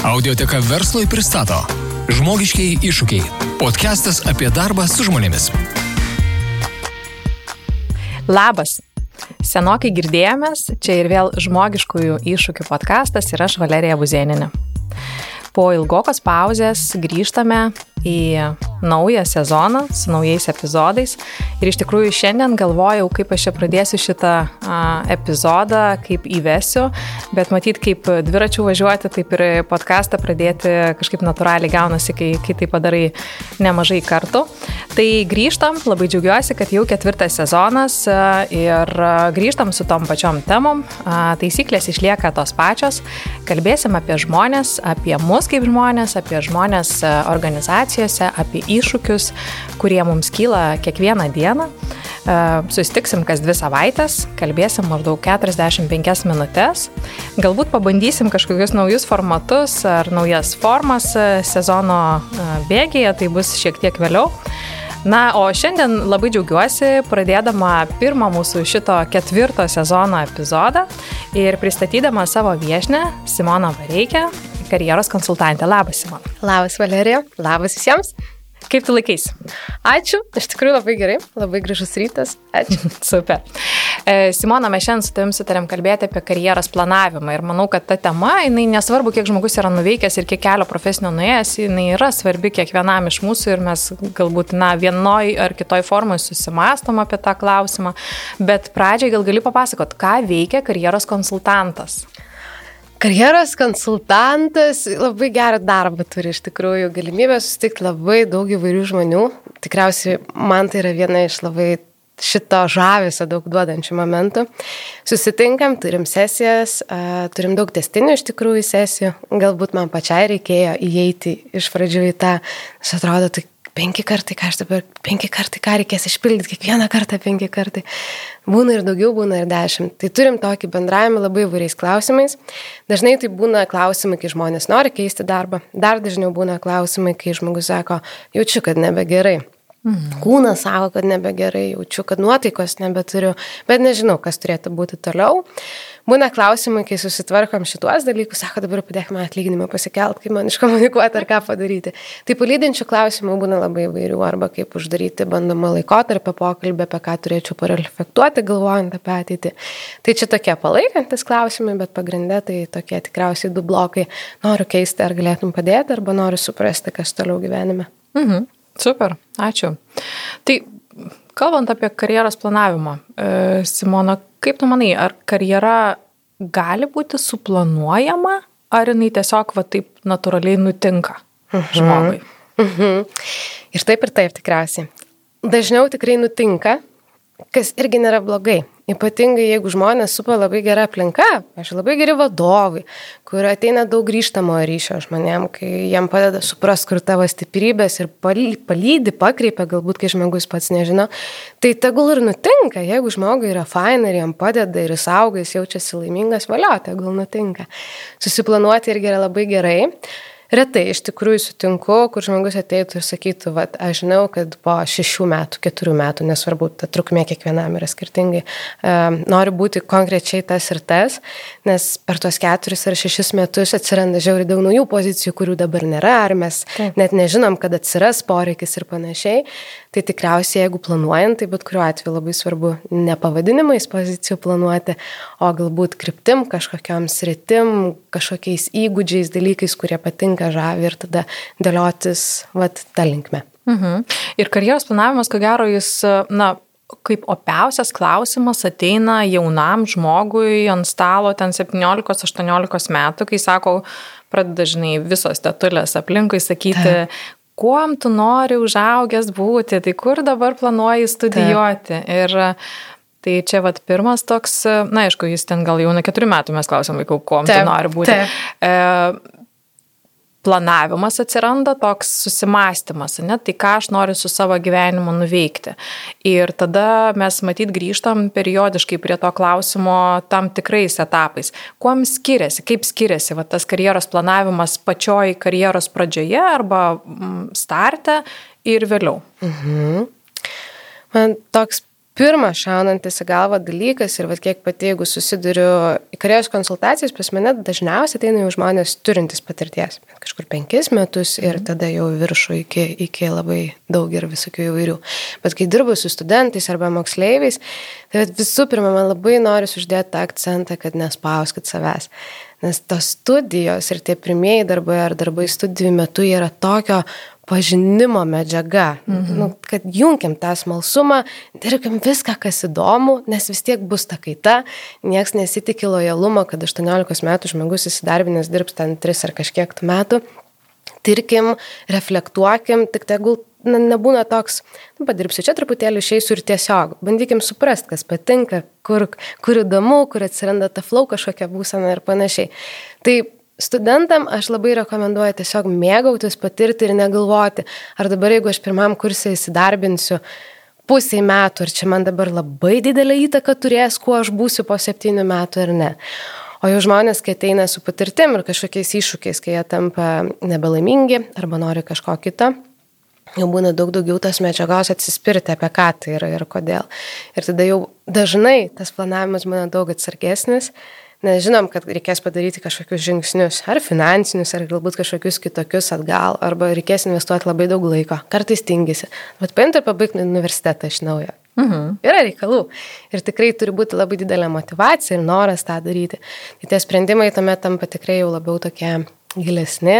Audioteka verslui pristato Žmogiškiai iššūkiai. Podcastas apie darbą su žmonėmis. Labas. Senokai girdėjomės, čia ir vėl žmogiškųjų iššūkių podkastas ir aš Valerija Buzėninė. Po ilgokos pauzės grįžtame į naują sezoną su naujais epizodais. Ir iš tikrųjų šiandien galvojau, kaip aš čia pradėsiu šitą epizodą, kaip įvesiu, bet matyt, kaip dviračių važiuoti, taip ir podcastą pradėti kažkaip natūraliai gaunasi, kai, kai tai padarai nemažai kartų. Tai grįžtam, labai džiaugiuosi, kad jau ketvirtas sezonas ir grįžtam su tom pačiom temom. Taisyklės išlieka tos pačios. Kalbėsim apie žmonės, apie mus kaip žmonės, apie žmonės organizacijose, apie iššūkius, kurie mums kyla kiekvieną dieną. E, susitiksim kas dvi savaitės, kalbėsim maždaug 45 minutės. Galbūt pabandysim kažkokius naujus formatus ar naujas formas e, sezono e, bėgėje, tai bus šiek tiek vėliau. Na, o šiandien labai džiaugiuosi pradėdama pirmą mūsų šito ketvirto sezono epizodą ir pristatydama savo viešnę Simoną Vareikę, karjeros konsultantė. Labas, Simon. Labas, Valerija. Labas visiems. Kaip tu laikais? Ačiū, iš tikrųjų labai gerai, labai gražus rytas. Ačiū. Super. E, Simona, mes šiandien su tavim sutarėm kalbėti apie karjeros planavimą ir manau, kad ta tema, jinai nesvarbu, kiek žmogus yra nuveikęs ir kiek kelio profesinio nuėjęs, jinai yra svarbi kiekvienam iš mūsų ir mes galbūt, na, vienoj ar kitoj formai susimastom apie tą klausimą, bet pradžiai gal gali papasakot, ką veikia karjeros konsultantas. Karjeros konsultantas labai gerą darbą turi iš tikrųjų, galimybę susitikti labai daug įvairių žmonių. Tikriausiai man tai yra viena iš labai šito žavesio daug duodančių momentų. Susitinkam, turim sesijas, turim daug testinių iš tikrųjų sesijų. Galbūt man pačiai reikėjo įeiti iš pradžių į tą, aš atrodo, tai penki kartai, ką aš dabar, penki kartai, ką reikės išpildyti, kiekvieną kartą penki kartai. Būna ir daugiau, būna ir dešimt. Tai turim tokį bendravimą labai įvairiais klausimais. Dažnai tai būna klausimai, kai žmonės nori keisti darbą. Dar dažniau būna klausimai, kai žmogus sako, jaučiu, kad nebegerai. Mhm. Kūnas sako, kad nebegerai, jaučiu, kad nuotaikos nebeturiu, bet nežinau, kas turėtų būti toliau. Būna klausimai, kai susitvarkom šituos dalykus, sako, dabar padėkime atlyginimą pasikelt, kaip man iškomunikuoti ar ką padaryti. Tai palydinčių klausimų būna labai įvairių, arba kaip uždaryti bandomą laikotarpį pokalbį, apie ką turėčiau pareflektuoti, galvojant apie ateitį. Tai čia tokie palaikantis klausimai, bet pagrindė tai tokie tikriausiai du blokai. Noriu keisti, ar galėtum padėti, arba noriu suprasti, kas toliau gyvenime. Mhm. Super, ačiū. Tai kalbant apie karjeros planavimą, e, Simona, kaip tu manai, ar karjera gali būti suplanuojama, ar jinai tiesiog va taip natūraliai nutinka mhm. žmogui? Mhm. Ir taip ir taip tikriausiai. Dažniau tikrai nutinka, kas irgi nėra blogai. Ypatingai jeigu žmonės supa labai gera aplinka, aš labai geri vadovai, kur ateina daug grįžtamo ryšio žmonėm, kai jiem padeda supras, kur tavo stiprybės ir palydi, pakreipia, galbūt kai žmogus pats nežino, tai tegul ir nutinka, jeigu žmogui yra faina ir jam padeda ir jis auga, jis jaučiasi laimingas, valio, tegul nutinka. Susiplanuoti irgi yra labai gerai retai iš tikrųjų sutinku, kur žmogus ateitų ir sakytų, va, aš žinau, kad po šešių metų, keturių metų, nesvarbu, ta trukmė kiekvienam yra skirtingai, um, noriu būti konkrečiai tas ir tas, nes per tos keturis ar šešis metus atsiranda žiauri daug naujų pozicijų, kurių dabar nėra, ar mes Taip. net nežinom, kad atsiras poreikis ir panašiai. Tai tikriausiai, jeigu planuojant, tai bet kuriuo atveju labai svarbu ne pavadinimais pozicijų planuoti, o galbūt kryptim, kažkokiam sritim, kažkokiais įgūdžiais, dalykais, kurie patinka žavi ir tada dėliotis vat, tą linkmę. Mhm. Ir karjeros planavimas, ko gero, jis, na, kaip opiausias klausimas ateina jaunam žmogui ant stalo ten 17-18 metų, kai sako, pradeda dažnai visos tetulės aplinkui sakyti, kuom tu nori užaugęs būti, tai kur dabar planuoji studijuoti. Taip. Ir Tai čia vat pirmas toks, na aišku, jis ten gal jau nuo keturių metų mes klausim vaikų, kuo tu nori būti. Taip. E, planavimas atsiranda, toks susimastymas, ne, tai ką aš noriu su savo gyvenimu nuveikti. Ir tada mes matyt grįžtam periodiškai prie to klausimo tam tikrais etapais. Kuom skiriasi, kaip skiriasi va, tas karjeros planavimas pačioj karjeros pradžioje arba mm, starte ir vėliau. Mhm. Man toks pirmas šaunantis į galvą dalykas ir vat, kiek pati, jeigu susiduriu į karjeros konsultacijas, pas mane dažniausiai ateina jau žmonės turintys patirties. Kažkur penkis metus ir mhm. tada jau viršų iki, iki labai daug ir visokių įvairių. Bet kai dirbu su studentais arba moksleiviais, tai visų pirma, man labai noriu uždėti tą akcentą, kad nespauskit savęs. Nes tos studijos ir tie pirmieji darbai ar darbai studijų metu yra tokio pažinimo medžiaga. Mhm. Nu, kad jungiam tą smalsumą, dirbkim viską, kas įdomu, nes vis tiek bus ta kaita, nieks nesitikė lojalumo, kad 18 metų žmogus įsidarbinęs dirbs ten 3 ar kažkiek metų. Tirkim, reflektuokim, tik tegul na, nebūna toks, nu, padirbsiu čia truputėlį, išeisiu ir tiesiog bandykim suprasti, kas patinka, kur, kur įdomu, kur atsiranda ta flow kažkokia būsena ir panašiai. Tai Studentam aš labai rekomenduoju tiesiog mėgautis, patirti ir negalvoti, ar dabar jeigu aš pirmam kursai įsidarbinsiu pusiai metų, ar čia man dabar labai didelį įtaką turės, kuo aš būsiu po septynių metų ar ne. O jau žmonės, kai ateina su patirtim ir kažkokiais iššūkiais, kai jie tampa nebelaimingi arba nori kažko kito, jau būna daug daugiau tas medžiagos atsispirti, apie ką tai yra ir kodėl. Ir tada jau dažnai tas planavimas būna daug atsargesnis nes žinom, kad reikės padaryti kažkokius žingsnius, ar finansinius, ar galbūt kažkokius kitokius atgal, arba reikės investuoti labai daug laiko, kartais tingisi, bet paimti ir pabaigti universitetą iš naujo. Mhm. Yra reikalų. Ir tikrai turi būti labai didelė motivacija ir noras tą daryti. Tai tie sprendimai tuomet tampa tikrai jau labiau tokie gilesni,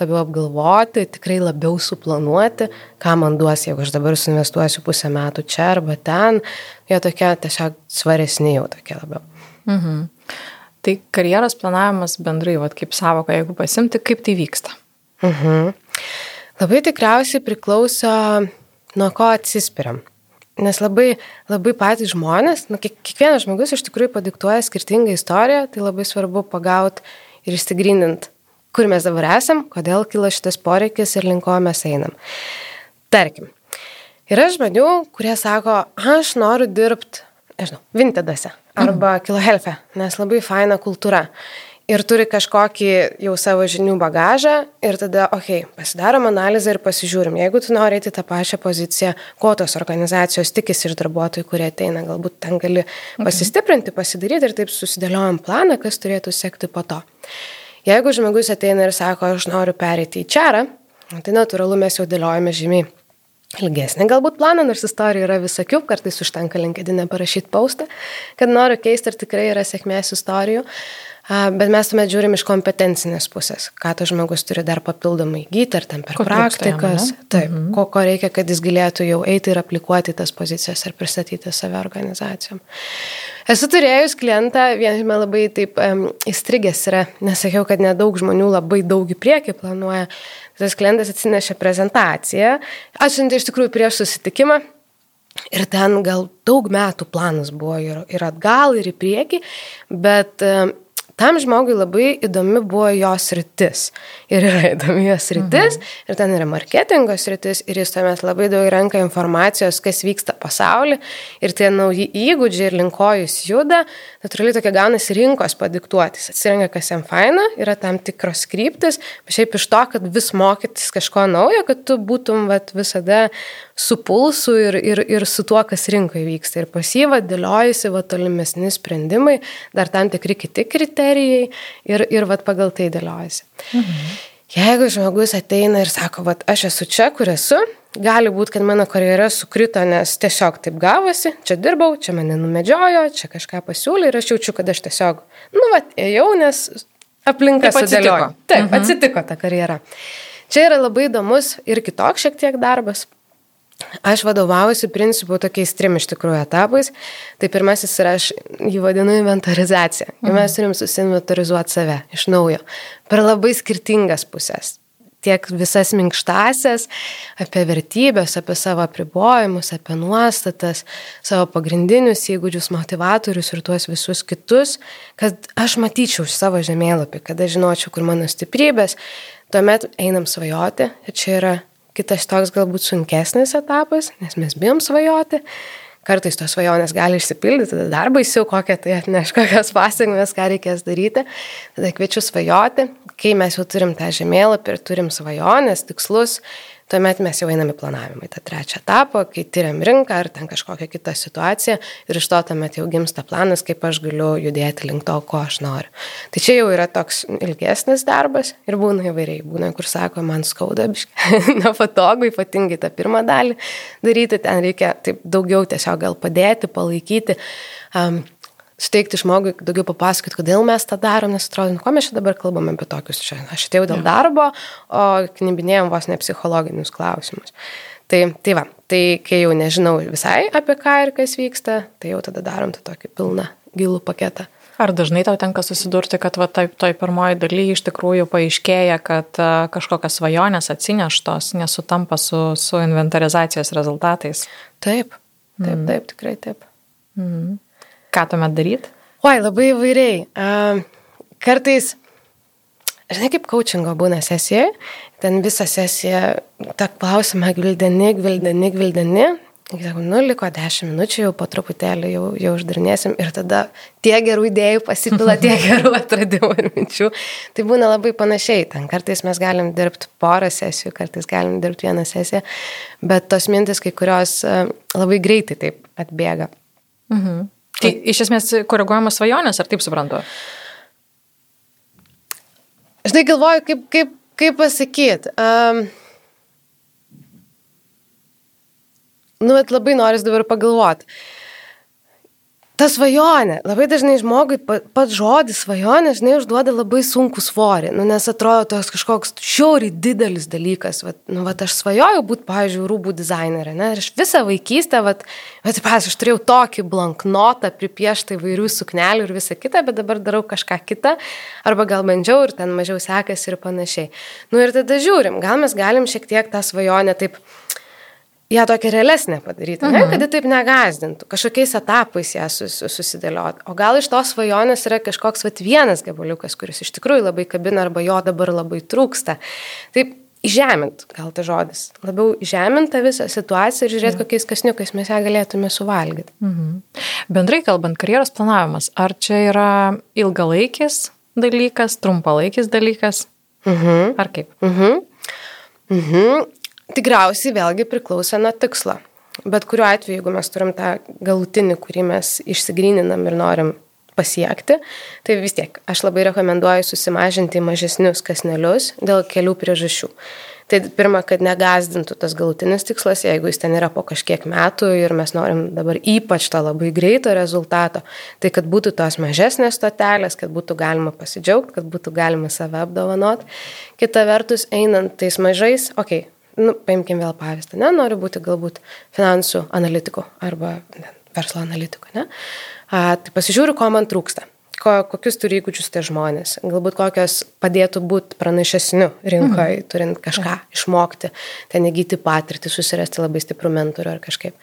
labiau apgalvoti, tikrai labiau suplanuoti, ką man duos, jeigu aš dabar suinvestuosiu pusę metų čia arba ten, jie tokie tiesiog svaresni jau tokie labiau. Mhm. Tai karjeros planavimas bendrai, vat, kaip savoka, jeigu pasimti, kaip tai vyksta? Mhm. Labai tikriausiai priklauso, nuo ko atsispiriam. Nes labai, labai patys žmonės, nu, kiekvienas žmogus iš tikrųjų padiktuoja skirtingą istoriją, tai labai svarbu pagauti ir išsigrindinti, kur mes dabar esam, kodėl kilo šitas poreikis ir link ko mes einam. Tarkim, yra žmonių, kurie sako, aš noriu dirbti nežinau, Vintedose arba mhm. Kilohelfe, nes labai faina kultūra. Ir turi kažkokį jau savo žinių bagažą ir tada, okei, okay, pasidarom analizę ir pasižiūrim, jeigu tu nori eiti tą pačią poziciją, ko tos organizacijos tikisi iš darbuotojų, kurie ateina, galbūt ten gali okay. pasistiprinti, pasidaryti ir taip susidėliojam planą, kas turėtų sekti po to. Jeigu žmogus ateina ir sako, aš noriu pereiti į čarą, tai natūralu mes jau dėliojame žymiai ilgesnį galbūt planą, nors istorijų yra visokių, kartais užtenka linkedinę parašyti paustą, kad noriu keisti ir tikrai yra sėkmės istorijų. Bet mes tuomet žiūrim iš kompetencinės pusės, ką tas žmogus turi dar papildomai įgyti, ar ten per ko praktikas, jam, taip, mhm. ko, ko reikia, kad jis galėtų jau eiti ir aplikuoti tas pozicijas ir pristatyti save organizacijom. Esu turėjus klientą, viename labai taip um, įstrigęs yra, nesakiau, kad nedaug žmonių labai daug į priekį planuoja, tas klientas atsinešė prezentaciją, atsiuntė iš tikrųjų prieš susitikimą. Ir ten gal daug metų planas buvo ir, ir atgal, ir į priekį, bet tam žmogui labai įdomi buvo jos rytis. Ir yra įdomi jos rytis, mhm. ir ten yra marketingo rytis, ir jis tuomet labai daug renka informacijos, kas vyksta pasaulyje, ir tie nauji įgūdžiai ir linkojus juda, natūraliai tokia gaunasi rinkos padiktuotis. Atsirenka, kas jam faina, yra tam tikros kryptis, bet šiaip iš to, kad vis mokytis kažko naujo, kad tu būtum vat, visada su pulsu ir, ir, ir su tuo, kas rinkoje vyksta. Ir pasyva dėliojasi va, tolimesni sprendimai, dar tam tikri kiti kriterijai ir, ir va, pagal tai dėliojasi. Mhm. Jeigu žmogus ateina ir sako, va, aš esu čia, kur esu, gali būti, kad mano karjera sukrito, nes tiesiog taip gavosi, čia dirbau, čia mane numedžiojo, čia kažką pasiūlė ir aš jaučiu, kad aš tiesiog, nu, va, ėjau, nes aplinka sudėliojo. Taip, mhm. atsitiko ta karjera. Čia yra labai įdomus ir kitoks šiek tiek darbas. Aš vadovaujuosi principu tokiais trim iš tikrųjų etapais. Tai pirmasis yra, aš jį vadinu inventarizacija. Mhm. Mes turim susinventarizuoti save iš naujo per labai skirtingas pusės. Tiek visas minkštasias, apie vertybės, apie savo apribojimus, apie nuostatas, savo pagrindinius įgūdžius, motivatorius ir tuos visus kitus, kad aš matyčiau savo žemėlapį, kad aš žinočiau, kur mano stiprybės. Tuomet einam svajoti, ir čia yra Kitas toks galbūt sunkesnis etapas, nes mes bijom svajoti. Kartais tos svajonės gali išsipildyti, tada dar baisiau, kokią tai atneš, kokias pasiekmes, ką reikės daryti. Tada kviečiu svajoti. Kai mes jau turim tą žemėlapį ir turim svajonės, tikslus, tuomet mes jau einame planavimą, į tą trečią etapą, kai tyriam rinką ar ten kažkokią kitą situaciją ir iš to tuomet jau gimsta planas, kaip aš galiu judėti link to, ko aš noriu. Tai čia jau yra toks ilgesnis darbas ir būna įvairiai. Būna, kur sako, man skauda, nepatogu, ypatingai tą pirmą dalį daryti, ten reikia taip daugiau tiesiog gal padėti, palaikyti. Um, suteikti žmogui daugiau papasakoti, kodėl mes tą darom, nes atrodo, nu, ko mes čia dabar kalbame apie tokius čia. Aš atėjau dėl darbo, o knibinėjom vos ne psichologinius klausimus. Tai, tai va, tai kai jau nežinau visai apie ką ir kas vyksta, tai jau tada darom tą tokį pilną gilų paketą. Ar dažnai tau tenka susidurti, kad va, taip, toj pirmoji daly iš tikrųjų paaiškėja, kad uh, kažkokios svajonės atsineštos nesutampa su, su inventarizacijos rezultatais? Taip, taip, mm. taip, tikrai taip. Mm. Ką tuomet daryti? Oi, labai įvairiai. Uh, kartais, žinai, kaip coachingo būna sesija, ten visą sesiją tą klausimą gvildeni, gvildeni, gvildeni. Sakau, nu, liko 10 minučių, jau po truputėlį jau, jau uždarinėsim ir tada tiek gerų idėjų pasipila, tiek gerų atradimų ir minčių. Tai būna labai panašiai. Ten kartais mes galim dirbti porą sesijų, kartais galim dirbti vieną sesiją, bet tos mintis kai kurios labai greitai taip atbėga. Mhm. Tai iš esmės koreguojamas svajonės, ar taip suprantu? Žinai, galvoju, kaip, kaip, kaip pasakyti. Um, nu, bet labai noris dabar pagalvoti. Ta svajonė, labai dažnai žmogui pats žodis svajonė, žinai, užduoda labai sunku svorį, nu, nes atrodo toks kažkoks šiauriai didelis dalykas. Vat, nu, vat, aš svajojau būti, pavyzdžiui, rūbų dizainerė, ne, ir aš visą vaikystę, vat, vat, pas, aš turėjau tokį blanknotą, pripieštą įvairių suknelių ir visą kitą, bet dabar darau kažką kitą, arba gal bandžiau ir ten mažiau sekasi ir panašiai. Nu ir tada žiūrim, gal mes galim šiek tiek tą svajonę taip ją tokią realesnę padaryti, mhm. ne, kad ji taip negazdintų, kažkokiais etapais ją sus, susidėlioti. O gal iš tos svajonės yra kažkoks vat, vienas gabaliukas, kuris iš tikrųjų labai kabina arba jo dabar labai trūksta. Taip, Įžemint, gal tai žodis. Labiau įžemint tą visą situaciją ir žiūrėti, ja. kokiais kasniukais mes ją galėtume suvalgyti. Mhm. Bendrai kalbant, karjeros planavimas, ar čia yra ilgalaikis dalykas, trumpalaikis dalykas? Mhm. Ar kaip? Mhm. Mhm. Tikriausiai vėlgi priklauso nuo tikslo. Bet kuriuo atveju, jeigu mes turim tą galutinį, kurį mes išsigryninam ir norim pasiekti, tai vis tiek aš labai rekomenduoju susimažinti mažesnius kasnelius dėl kelių priežasčių. Tai pirma, kad negazdintų tas galutinis tikslas, jeigu jis ten yra po kažkiek metų ir mes norim dabar ypač to labai greito rezultato, tai kad būtų tos mažesnės stotelės, kad būtų galima pasidžiaugti, kad būtų galima save apdovanot. Kita vertus, einant tais mažais, okei, okay, nu, paimkim vėl pavyzdį, ne, noriu būti galbūt finansų analitiku arba ne, verslo analitiku, ne. A, tai pasižiūriu, ko man trūksta ko, kokius turi įgūdžius tie žmonės, galbūt kokios padėtų būti pranašesniu rinkoje, mhm. turint kažką išmokti, ten įgyti patirtį, susirasti labai stiprų mentorių ar kažkaip.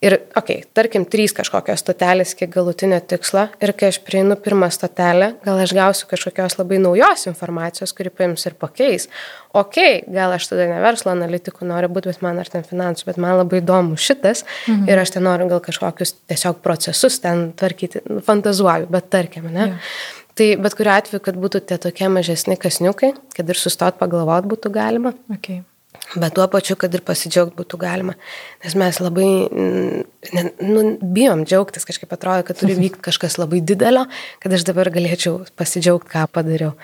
Ir, okei, okay, tarkim, trys kažkokios stotelės iki galutinio tikslo ir kai aš prieinu pirmą stotelę, gal aš gausiu kažkokios labai naujos informacijos, kuri paims ir pakeis. Ok, gal aš tada ne verslo analitikų noriu būti, bet man ar ten finansų, bet man labai įdomu šitas mhm. ir aš ten noriu gal kažkokius tiesiog procesus ten tvarkyti, fantazuoju, bet tarkim, ne? Ja. Tai bet kuriu atveju, kad būtų tie tokie mažesni kasniukai, kad ir sustot pagalvot būtų galima. Okay. Bet tuo pačiu, kad ir pasidžiaugti būtų galima. Nes mes labai ne, nu, bijom džiaugtis, kažkaip atrodo, kad turi vykti kažkas labai didelio, kad aš dabar galėčiau pasidžiaugti, ką padariau.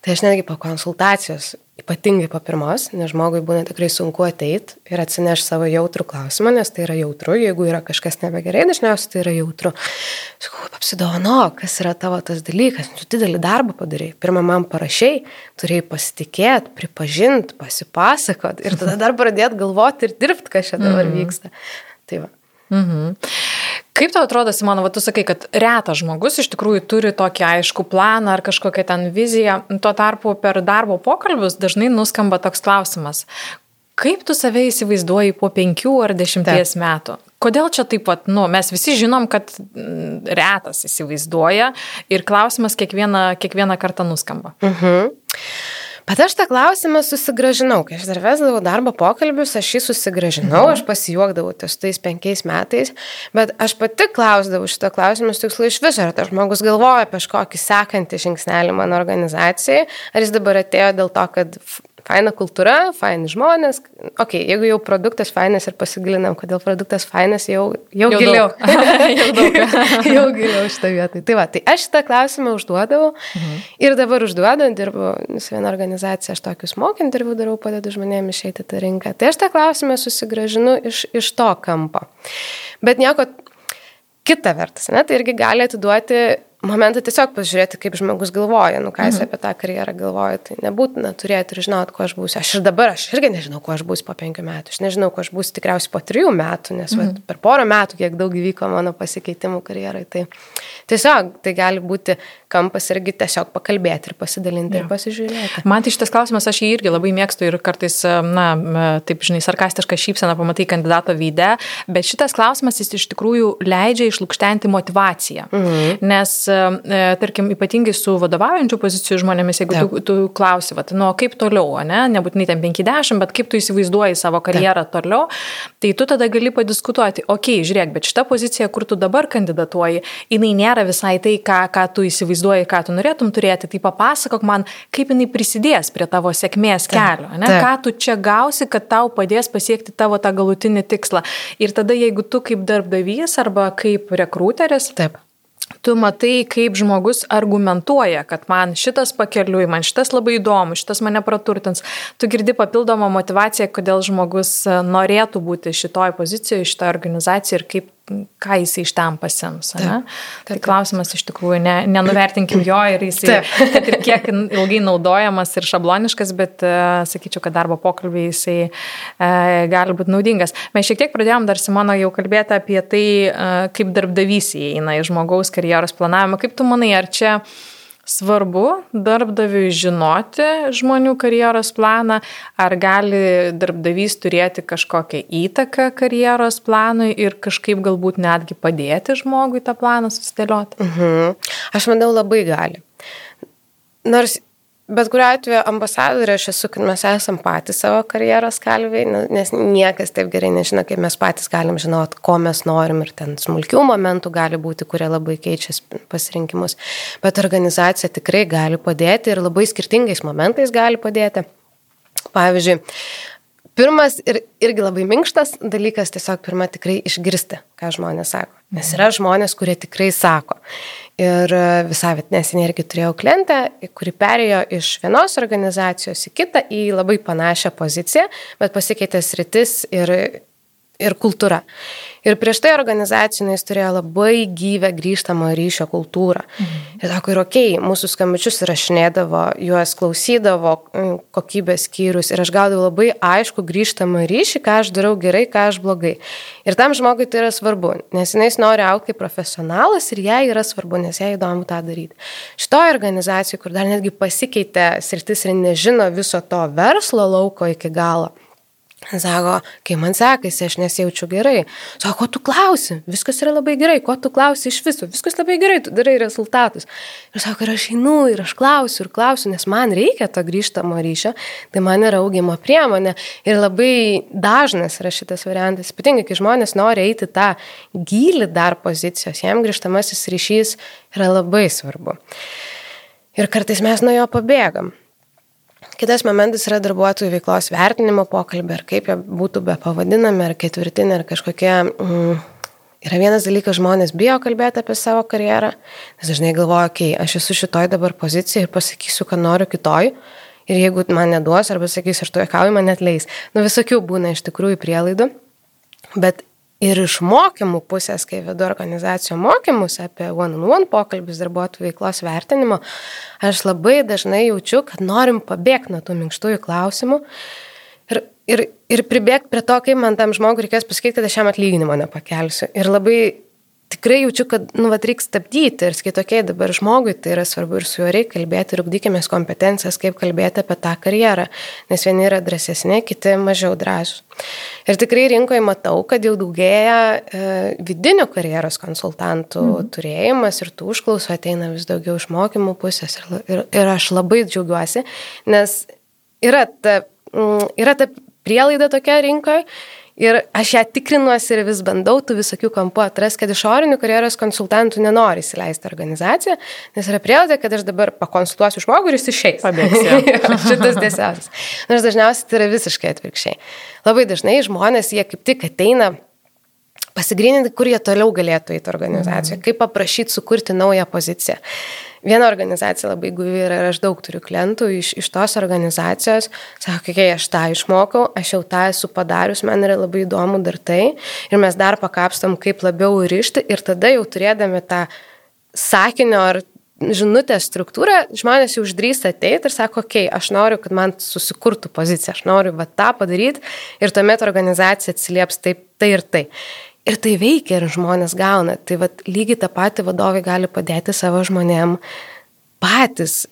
Tai aš netgi po konsultacijos ypatingai po pirmos, nes žmogui būna tikrai sunku ateiti ir atsineš savo jautrų klausimą, nes tai yra jautru, jeigu yra kažkas nebegerai, dažniausiai tai yra jautru. Sakau, apsidovano, kas yra tavo tas dalykas, tu didelį darbą padarai. Pirmą man parašiai, turėjai pasitikėti, pripažinti, pasipasakot ir tada dar pradėti galvoti ir dirbti, kas čia dabar mhm. vyksta. Tai va. Mhm. Kaip tau atrodo, Simona, tu sakai, kad retas žmogus iš tikrųjų turi tokį aišku planą ar kažkokią ten viziją. Tuo tarpu per darbo pokalbius dažnai nuskamba toks klausimas. Kaip tu save įsivaizduoji po penkių ar dešimties Taip. metų? Kodėl čia taip pat, nu, mes visi žinom, kad mm, retas įsivaizduoja ir klausimas kiekvieną, kiekvieną kartą nuskamba. Mhm. Bet aš tą klausimą susigražinau, kai aš dar vesdavau darbo pokalbius, aš jį susigražinau, mhm. aš pasijuokdavau ties tais penkiais metais, bet aš pati klausdavau šitą klausimą tikslu iš viso, ar tas žmogus galvoja apie kažkokį sekantį žingsnelį mano organizacijai, ar jis dabar atėjo dėl to, kad faina kultūra, faini žmonės. Ok, jeigu jau produktas fainas ir pasigilinam, kodėl produktas fainas, jau, jau, jau giliau. jau, jau giliau šitą vietą. Tai va, tai aš šitą klausimą užduodavau mhm. ir dabar užduodu, dirbu su viena organizacija, aš tokius mokint dirbu, darau, padedu žmonėms išeiti tą rinką. Tai aš tą klausimą susigražinu iš, iš to kampo. Bet nieko kita vertus, ne, tai irgi gali atiduoti momentą tiesiog pažiūrėti, kaip žmogus galvoja, nu ką jis mhm. apie tą karjerą galvoja. Tai nebūtina turėti ir žinot, kuo aš būsiu. Aš ir dabar, aš irgi nežinau, kuo aš būsiu po penkių metų. Aš nežinau, kuo aš būsiu tikriausiai po trijų metų, nes mhm. va, per porą metų, kiek daug įvyko mano pasikeitimų karjerai. Tai tiesiog tai gali būti kampas irgi tiesiog pakalbėti ir pasidalinti ja. ir pasižiūrėti. Man tai šitas klausimas, aš jį irgi labai mėgstu ir kartais, na, taip žinai, sarkastišką šypseną pamatai kandidato vydę, bet šitas klausimas jis iš tikrųjų leidžia išlūkštenti motivaciją. Mhm. Nes E, tarkim, ypatingai su vadovaujančių pozicijų žmonėmis, jeigu tu, tu klausi, vat, nu, kaip toliau, ne, nebūtinai ten 50, bet kaip tu įsivaizduoji savo karjerą Taip. toliau, tai tu tada gali padiskutuoti, okei, okay, žiūrėk, bet šita pozicija, kur tu dabar kandidatuoji, jinai nėra visai tai, ką, ką tu įsivaizduoji, ką tu norėtum turėti, tai papasakok man, kaip jinai prisidės prie tavo sėkmės kelio, ne, Taip. ką tu čia gausi, kad tau padės pasiekti tavo tą galutinį tikslą. Ir tada, jeigu tu kaip darbdavys arba kaip rekrūteris, Taip tu matai, kaip žmogus argumentuoja, kad man šitas pakeliui, man šitas labai įdomu, šitas mane praturtins. Tu girdi papildomą motivaciją, kodėl žmogus norėtų būti šitoj pozicijoje, šitoje organizacijoje ir kaip ką jis iš ten pasims. Taip, taip, tai klausimas iš tikrųjų, ne, nenuvertinkim jo ir jis, ir kiek ilgai naudojamas ir šabloniškas, bet uh, sakyčiau, kad darbo pokalbiai jisai uh, gali būti naudingas. Mes šiek tiek pradėjom dar Simono jau kalbėti apie tai, uh, kaip darbdavys įeina į žmogaus karjeros planavimą. Kaip tu manai, ar čia uh, svarbu darbdaviui žinoti žmonių karjeros planą, ar gali darbdavys turėti kažkokią įtaką karjeros planui ir kažkaip galbūt netgi padėti žmogui tą planą susidėlioti? Mhm. Aš manau, labai gali. Nors Bet kuriuo atveju ambasadorė aš esu, kad mes esam patys savo karjeros kalviai, nes niekas taip gerai nežino, kaip mes patys galim žinot, ko mes norim ir ten smulkių momentų gali būti, kurie labai keičia pasirinkimus. Bet organizacija tikrai gali padėti ir labai skirtingais momentais gali padėti. Pavyzdžiui, pirmas ir irgi labai minkštas dalykas tiesiog pirmą tikrai išgirsti, ką žmonės sako. Nes yra žmonės, kurie tikrai sako. Ir e, visai neseniai irgi turėjau klientę, kuri perėjo iš vienos organizacijos į kitą į labai panašią poziciją, bet pasikeitė sritis ir ir kultūra. Ir prieš tai organizacijai jis turėjo labai gyvę grįžtamą ryšio kultūrą. Mhm. Ir sako, ir okei, okay, mūsų skambučius rašinėdavo, juos klausydavo kokybės skyrius ir aš gaudavau labai aišku grįžtamą ryšį, ką aš darau gerai, ką aš blogai. Ir tam žmogui tai yra svarbu, nes jis nori aukti kaip profesionalas ir jai yra svarbu, nes jai įdomu tą daryti. Šitoje organizacijoje, kur dar netgi pasikeitė sritis ir nežino viso to verslo lauko iki galo Sako, kai man sekasi, aš nesijaučiu gerai. Sako, ko tu klausi? Viskas yra labai gerai, ko tu klausi iš viso? Viskas labai gerai, tu darai rezultatus. Ir sako, ir aš einu, ir aš klausiu, ir klausiu, nes man reikia to grįžtamo ryšio, tai man yra augimo priemonė. Ir labai dažnas yra šitas variantas, ypatingai, kai žmonės nori eiti tą gilį dar pozicijos, jam grįžtamasis ryšys yra labai svarbu. Ir kartais mes nuo jo pabėgam. Kitas momentas yra darbuotojų veiklos vertinimo pokalbė, ar kaip jie būtų be pavadinami, ar ketvirtinė, ar kažkokie. Mm, yra vienas dalykas, žmonės bijo kalbėti apie savo karjerą, nes dažnai galvoja, okei, okay, aš esu šitoj dabar pozicijoje ir pasakysiu, kad noriu kitoj. Ir jeigu man neduos, arba sakys, aš tu juokauju, man net leis. Nu, visokių būna iš tikrųjų prielaidų. Bet Ir iš mokymų pusės, kai vedu organizacijų mokymus apie one-on-one -on -one pokalbis darbuotojų veiklos vertinimo, aš labai dažnai jaučiu, kad norim pabėgti nuo tų minkštųjų klausimų ir, ir, ir pribėgti prie to, kaip man tam žmogui reikės pasakyti, kad aš jam atlyginimo nepakelsiu. Ir labai tikrai jaučiu, kad, nu, vat reikia stabdyti ir okay, dabar žmogui tai yra svarbu ir su juo reikia kalbėti ir ugdykime kompetencijas, kaip kalbėti apie tą karjerą, nes vieni yra drąsesni, kiti mažiau drąsūs. Ir tikrai rinkoje matau, kad jau daugėja e, vidinių karjeros konsultantų mhm. turėjimas ir tų užklausų ateina vis daugiau iš mokymų pusės ir, ir, ir aš labai džiaugiuosi, nes yra ta, mm, yra ta prielaida tokia rinkoje Ir aš ją tikrinuosi ir vis bandau tų visokių kampų atrasti, kad išorinių karjeros konsultantų nenori įsileisti organizaciją, nes yra prielaida, kad aš dabar pakonsultuosiu žmogų ir jis išeis. Pabėgsiu. Šitas tiesiausias. Nors dažniausiai tai yra visiškai atvirkščiai. Labai dažnai žmonės, jie kaip tik ateina pasigrininti, kur jie toliau galėtų eiti organizacijoje, mm. kaip paprašyti sukurti naują poziciją. Viena organizacija labai guvi yra ir aš daug turiu klientų iš, iš tos organizacijos, sako, kai aš tą išmokau, aš jau tą esu padarius, man yra labai įdomu dar tai. Ir mes dar pakapstam, kaip labiau ryšti ir tada jau turėdami tą sakinio ar žinutės struktūrą, žmonės jau uždrįsta ateiti ir sako, okei, okay, aš noriu, kad man susikurtų pozicija, aš noriu va tą padaryti ir tuomet organizacija atsilieps taip, tai ir tai. Ir tai veikia ir žmonės gauna. Tai vat, lygiai tą patį vadovai gali padėti savo žmonėm patys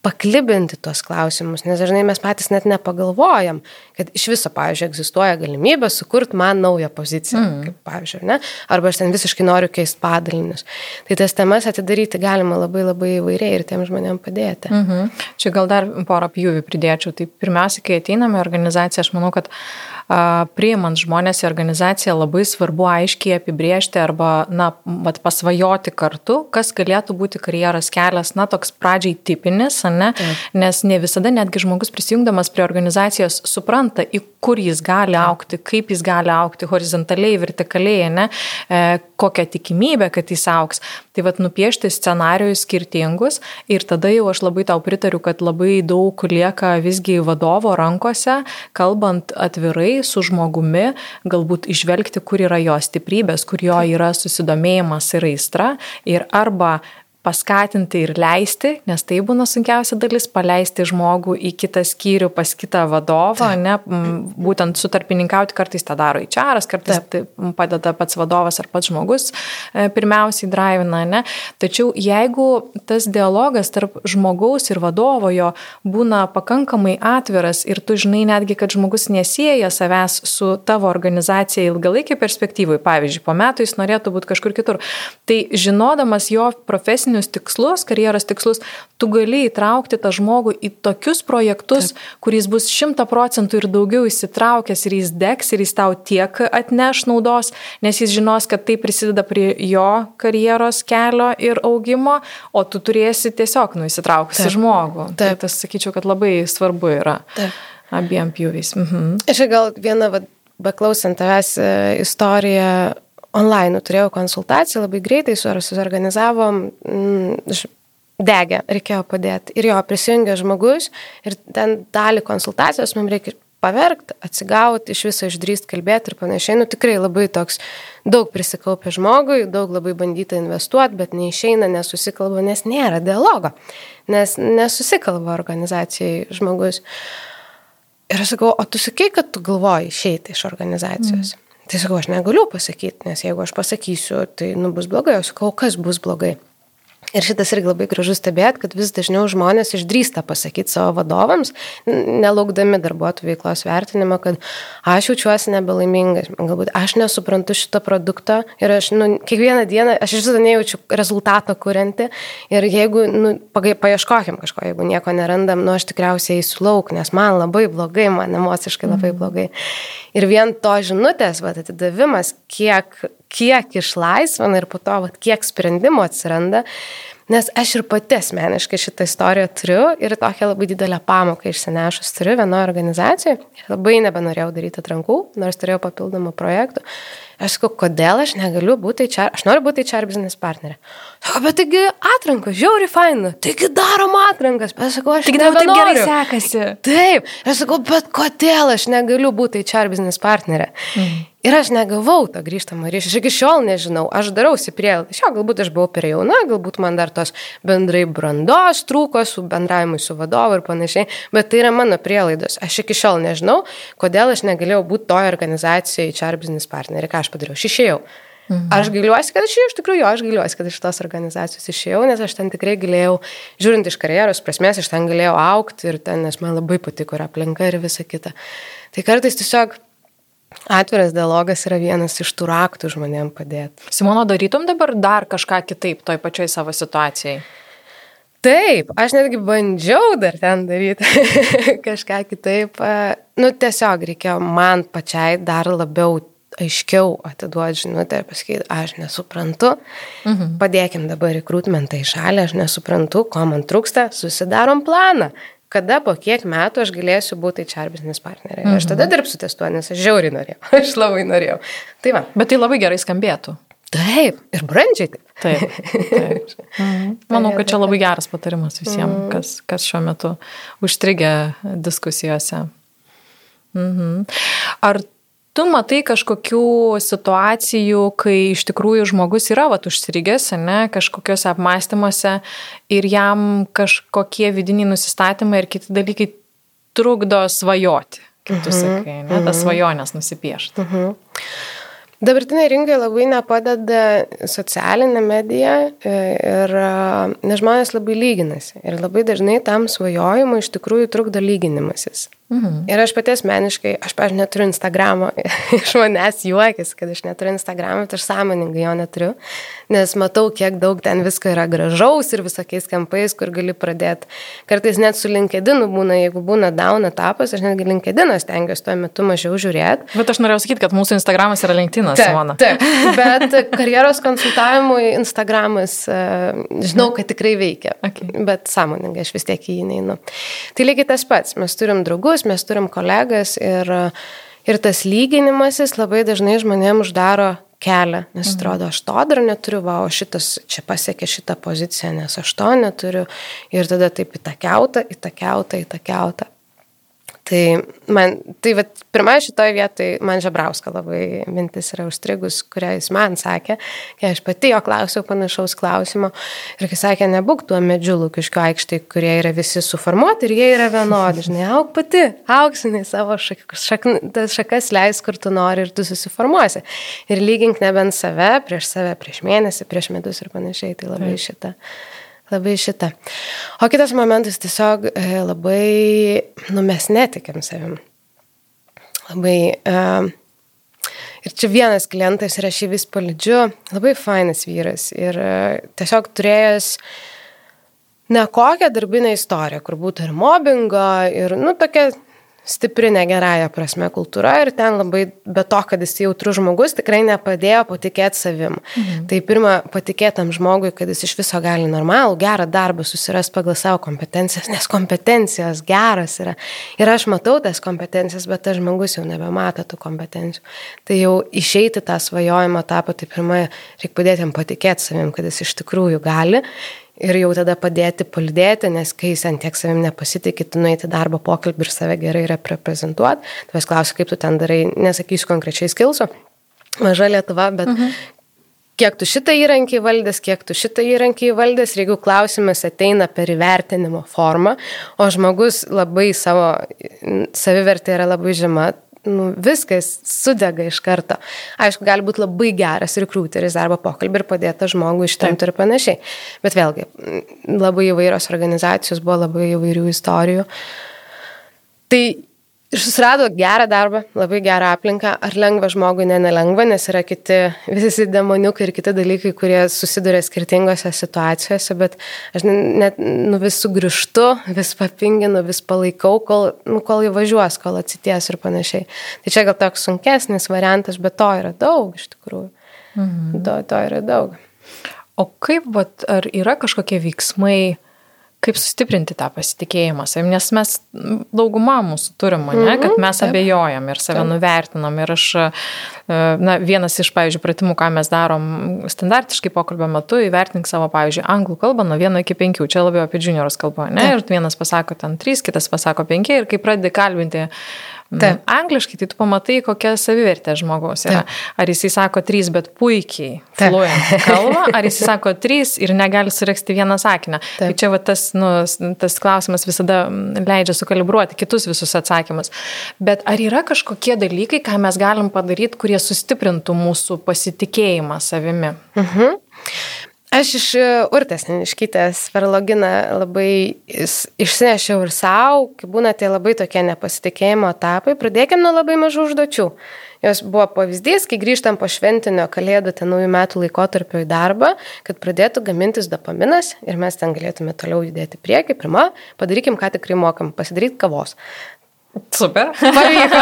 paklibinti tuos klausimus, nes dažnai mes patys net nepagalvojam, kad iš viso, pavyzdžiui, egzistuoja galimybė sukurti man naują poziciją, mm. kaip pavyzdžiui, ne? arba aš ten visiškai noriu keisti padalinius. Tai tas temas atidaryti galima labai labai įvairiai ir tiem žmonėm padėti. Mm -hmm. Čia gal dar porą pjūvių pridėčiau. Tai pirmiausia, kai ateiname į organizaciją, aš manau, kad priimant žmonės į organizaciją labai svarbu aiškiai apibriežti arba, na, vat, pasvajoti kartu, kas galėtų būti karjeros kelias, na, toks pradžiai tipinis, ne? Taip. nes ne visada netgi žmogus prisijungdamas prie organizacijos supranta, į kur jis gali aukti, kaip jis gali aukti horizontaliai, vertikaliai, ne? E, kokią tikimybę, kad jis auks. Tai vad nupiešti scenarijus skirtingus ir tada jau aš labai tau pritariu, kad labai daug lieka visgi vadovo rankose, kalbant atvirai su žmogumi, galbūt išvelgti, kur yra jo stiprybės, kur jo yra susidomėjimas ir aistra ir arba paskatinti ir leisti, nes tai būna sunkiausia dalis - paleisti žmogų į kitą skyrių pas kitą vadovą, ne, būtent sutarpininkauti kartais tą daro įčiaras, kartais tai padeda pats vadovas ar pats žmogus e, pirmiausiai drivina, ne. Tačiau jeigu tas dialogas tarp žmogaus ir vadovo jo būna pakankamai atviras ir tu žinai netgi, kad žmogus nesieja savęs su tavo organizacija ilgalaikį perspektyvai, pavyzdžiui, po metų jis norėtų būti kažkur kitur, tai žinodamas jo profesinį profesinius tikslus, karjeros tikslus, tu gali įtraukti tą žmogų į tokius projektus, Taip. kuris bus šimta procentų ir daugiau įsitraukęs ir jis degs ir jis tau tiek atneš naudos, nes jis žinos, kad tai prisideda prie jo karjeros kelio ir augimo, o tu turėsi tiesiog nu įsitraukusi Taip. žmogų. Tai Taip. Tai tas sakyčiau, kad labai svarbu yra Taip. abiem pjūviais. Mhm. Aš gal vieną, beklausant tavęs e, istoriją, online turėjau konsultaciją, labai greitai suorganizavom, mm, degė, reikėjo padėti. Ir jo prisijungė žmogus ir ten dalį konsultacijos mums reikia paverkti, atsigauti, iš viso išdrįsti kalbėti ir panašiai. Nu tikrai labai toks daug prisikaupė žmogui, daug labai bandyta investuoti, bet neišeina, nesusikalba, nes nėra dialogo, nes nesusikalba organizacijai žmogus. Ir aš sakau, o tu sakai, kad tu galvoji išeiti iš organizacijos. Mm. Tai sakau, aš negaliu pasakyti, nes jeigu aš pasakysiu, tai nu bus blogai, o sakau, kas bus blogai. Ir šitas irgi labai gražus stebėt, kad vis dažniau žmonės išdrįsta pasakyti savo vadovams, nelaukdami darbuotojų veiklos vertinimo, kad aš jaučiuosi nebelaimingas, galbūt aš nesuprantu šito produkto ir aš nu, kiekvieną dieną, aš iš viso nejaučiu rezultato kurianti ir jeigu, nu, paieškokim kažko, jeigu nieko nerandam, nu, aš tikriausiai eisiu lauk, nes man labai blogai, man emociškai labai mhm. blogai. Ir vien to žinutės, va, atidavimas, kiek kiek išlaisvina ir po to, vat, kiek sprendimų atsiranda. Nes aš ir pati asmeniškai šitą istoriją turiu ir tokią labai didelę pamoką išsinešus turiu vienoje organizacijoje. Labai nebenorėjau daryti atrankų, nors turėjau papildomų projektų. Aš sakau, kodėl aš negaliu būti HR, aš noriu būti HR business partnerė. Sako, bet taigi atrankas, žiauri faina, taigi darom atrankas. Bet sakau, aš taigi taip gerai sekasi. Taip, aš sakau, bet kodėl aš negaliu būti HR business partnerė. Mm. Ir aš negavau tą grįžtamą ryšį, aš iki šiol nežinau, aš darausi prielaidą. Šio, galbūt aš buvau per jauna, galbūt man dar tos bendrai brandos trūko su bendravimu su vadovu ir panašiai, bet tai yra mano prielaidos. Aš iki šiol nežinau, kodėl aš negalėjau būti toje organizacijoje HR business partnerė, ką aš padariau. Aš išėjau. Mhm. Aš gailiuosi, kad aš iš tikrųjų, aš gailiuosi, kad iš tos organizacijos išėjau, nes aš ten tikrai galėjau, žiūrint iš karjeros prasmės, aš ten galėjau aukti ir ten, nes man labai patiko ir aplinka ir visa kita. Tai kartais tiesiog Atviras dialogas yra vienas iš tų raktų žmonėm padėti. Simono, darytum dabar dar kažką kitaip toj pačioj savo situacijai? Taip, aš netgi bandžiau dar ten daryti kažką kitaip. Nu, tiesiog reikėjo man pačiai dar labiau aiškiau atiduoti žinutę ir pasakyti, aš nesuprantu, mhm. padėkim dabar rekrutmentą į šalį, aš nesuprantu, ko man trūksta, susidarom planą, kada po kiek metų aš galėsiu būti HR business partnerė. Mhm. Aš tada mhm. dirbsiu ties tuo, nes aš žiauriai norėjau, aš labai norėjau. Tai va. Bet tai labai gerai skambėtų. Taip, ir brandžiai taip. Taip. taip. Mhm. Manau, kad čia labai geras patarimas visiems, mhm. kas, kas šiuo metu užstrigė diskusijose. Mhm. Ar tu matai kažkokių situacijų, kai iš tikrųjų žmogus yra vat, užstrigęs, ne, kažkokiuose apmąstymuose ir jam kažkokie vidiniai nusistatymai ir kiti dalykai trukdo svajoti, kaip tu mhm. sakai, ne, tas svajonės nusipiešti. Mhm. Dabartinė rinkai labai nepadeda socialinė medija e, ir nes žmonės labai lyginasi. Ir labai dažnai tam svajojimui iš tikrųjų trukdo lyginimasis. Mhm. Ir aš pati asmeniškai, aš, pažiūrėjau, neturiu Instagramo, iš manęs juokis, kad aš neturiu Instagramo, bet aš sąmoningai jo neturiu, nes matau, kiek daug ten visko yra gražaus ir visokiais kampais, kur gali pradėti. Kartais net su LinkedIn būna, jeigu būna down etapas, aš netgi LinkedIn stengiuosi tuo metu mažiau žiūrėti. Bet aš norėjau sakyti, kad mūsų Instagramas yra LinkedIn, Simona. Taip, bet karjeros konsultavimui Instagramas, e, žinau, kad tikrai veikia, okay. bet sąmoningai aš vis tiek į jį neinu. Tai lygiai tas pats, mes turim draugus, draugus, mes turim kolegas ir, ir tas lyginimasis labai dažnai žmonėms uždaro kelią, nes mhm. atrodo, aš to dar neturiu, va, o šitas čia pasiekė šitą poziciją, nes aš to neturiu. Ir tada taip įtakiauta, įtakiauta, įtakiauta. Tai man, tai vat, pirmą šitoje vietoje man Žabrauska labai mintis yra užstrigus, kurią jis man sakė, kai aš pati jo klausiau panašaus klausimo ir kai sakė, nebūk tuo medžiu lūkiškiu aikštai, kurie yra visi suformuoti ir jie yra vienodi, žinai, auk pati, auksinai savo šak, šak, šakas leis, kur tu nori ir tu susiformuosi. Ir lygink nebent save, prieš save, prieš mėnesį, prieš metus ir panašiai, tai labai Taip. šitą labai šitą. O kitas momentas tiesiog e, labai, nu mes netikim savim. Labai. Uh, ir čia vienas klientas ir aš jį vis palidžiu, labai fainas vyras ir uh, tiesiog turėjęs ne kokią darbinę istoriją, kur būtų ir mobbingo, ir, nu, tokia stipri negerąją prasme kultūra ir ten labai, be to, kad jis jautrus žmogus, tikrai nepadėjo patikėti savim. Mhm. Tai pirmą, patikėtam žmogui, kad jis iš viso gali normalų, gerą darbą susirasti pagal savo kompetencijas, nes kompetencijos geras yra. Ir aš matau tas kompetencijas, bet tas žmogus jau nebemato tų kompetencijų. Tai jau išeiti tą svajojimą tapo, tai pirmą, reikia padėti jam patikėti savim, kad jis iš tikrųjų gali ir jau tada padėti palidėti, nes kai jis ant tiek savim nepasitikė, tu nueiti darbo pokalbį ir save gerai reprezentuoti, tu vis klausi, kaip tu ten darai, nesakysiu konkrečiai skilso, maža Lietuva, bet uh mhm. -huh. kiek tu šitą įrankį valdęs, kiek tu šitą įrankį valdęs, ir jeigu klausimas ateina per įvertinimo formą, o žmogus labai savo savivertė yra labai žema, nu, viskas sudega iš karto. Aišku, gali būti labai geras rekrūteris darbo pokalbį ir padėta žmogui ištemti ir panašiai. Bet vėlgi, labai įvairios organizacijos buvo labai įvairių istorijų. Tai Ir susirado gerą darbą, labai gerą aplinką. Ar lengva žmogui, ne nelengva, nes yra kiti visi demoniukai ir kiti dalykai, kurie susiduria skirtingose situacijose, bet aš net nu, vis sugrįžtu, vis papinginu, vis palaikau, kol, nu, kol įvažiuos, kol atsities ir panašiai. Tai čia gal toks sunkesnis variantas, bet to yra daug iš tikrųjų. Mhm. To, to yra daug. O kaip, vat, ar yra kažkokie veiksmai, kaip sustiprinti tą pasitikėjimą savim, nes mes dauguma mūsų turim, ne, mhm, kad mes taip. abejojam ir save taip. nuvertinam. Ir aš, e, na, vienas iš, pavyzdžiui, pratimų, ką mes darom standartiškai pokalbio metu, įvertink savo, pavyzdžiui, anglų kalbą nuo 1 iki 5, čia labiau apie juniorus kalbą, ne, taip. ir vienas pasako ten 3, kitas pasako 5 ir kai pradedi kalbinti Taip. Angliškai tai tu pamatai, kokia savivertė žmogaus yra. Taip. Ar jisai sako trys, bet puikiai fluojant kalbą, ar jisai sako trys ir negali sureksti vieną sakinę. Taip. Tai čia va, tas, nu, tas klausimas visada leidžia sukalibruoti kitus visus atsakymus. Bet ar yra kažkokie dalykai, ką mes galim padaryti, kurie sustiprintų mūsų pasitikėjimą savimi? Mhm. Aš iš e, Urtės Neniškytės per loginą labai išsinešiau ir savo, kai būna tie labai tokie nepasitikėjimo etapai, pradėkime nuo labai mažų užduočių. Jos buvo pavyzdys, kai grįžtam po šventinio kalėdų ten naujų metų laikotarpio į darbą, kad pradėtų gamintis dopaminas ir mes ten galėtume toliau judėti prieki. Pirma, padarykim, ką tikrai mokam, pasidaryti kavos. Super. Pavyko.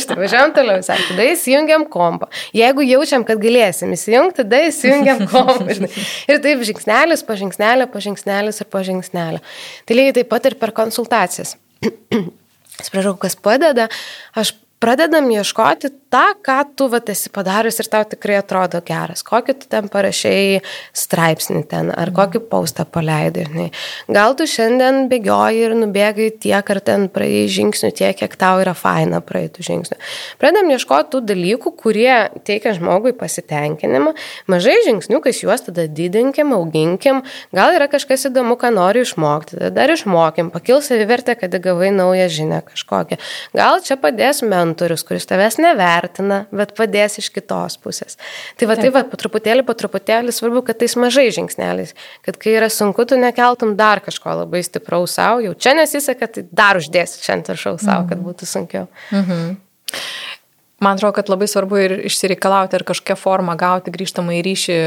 Štai važiuojam toliau, sakė, tada įsijungiam kompą. Jeigu jaučiam, kad galėsim įsijungti, tada įsijungiam kompą. Žinai. Ir taip žingsnelis po žingsnelio, po žingsnelis ir po žingsnelio. Tai lygiai taip pat ir per konsultacijas. Sprašau, kas padeda, aš pradedam ieškoti tą, ką tu vat, esi padaręs ir tau tikrai atrodo geras. Kokį tu ten parašiai straipsnį ten, ar mhm. kokį paustą paleidai. Ne. Gal tu šiandien bėgioji ir nubėgai tiek, ar ten praėjai žingsnių tiek, kiek tau yra faina praeitų žingsnių. Pradedam ieškoti tų dalykų, kurie teikia žmogui pasitenkinimą. Mažai žingsniukais juos tada didinkim, auginkim. Gal yra kažkas įdomu, ką nori išmokti. Tada dar išmokim, pakils savivertę, kad gavai naują žinią kažkokią. Gal čia padės mentorius mentorius, kuris tavęs nevertina, bet padės iš kitos pusės. Tai va, Taip. tai va, po truputėlį, po truputėlį svarbu, kad tais mažai žingsneliais, kad kai yra sunku, tu nekeltum dar kažko labai stipraus savo, jau čia nesiseka, tai dar uždėsi čia ant viršaus savo, kad mhm. būtų sunkiau. Mhm. Man atrodo, kad labai svarbu ir išsireikalauti ar kažkokią formą gauti grįžtamą į ryšį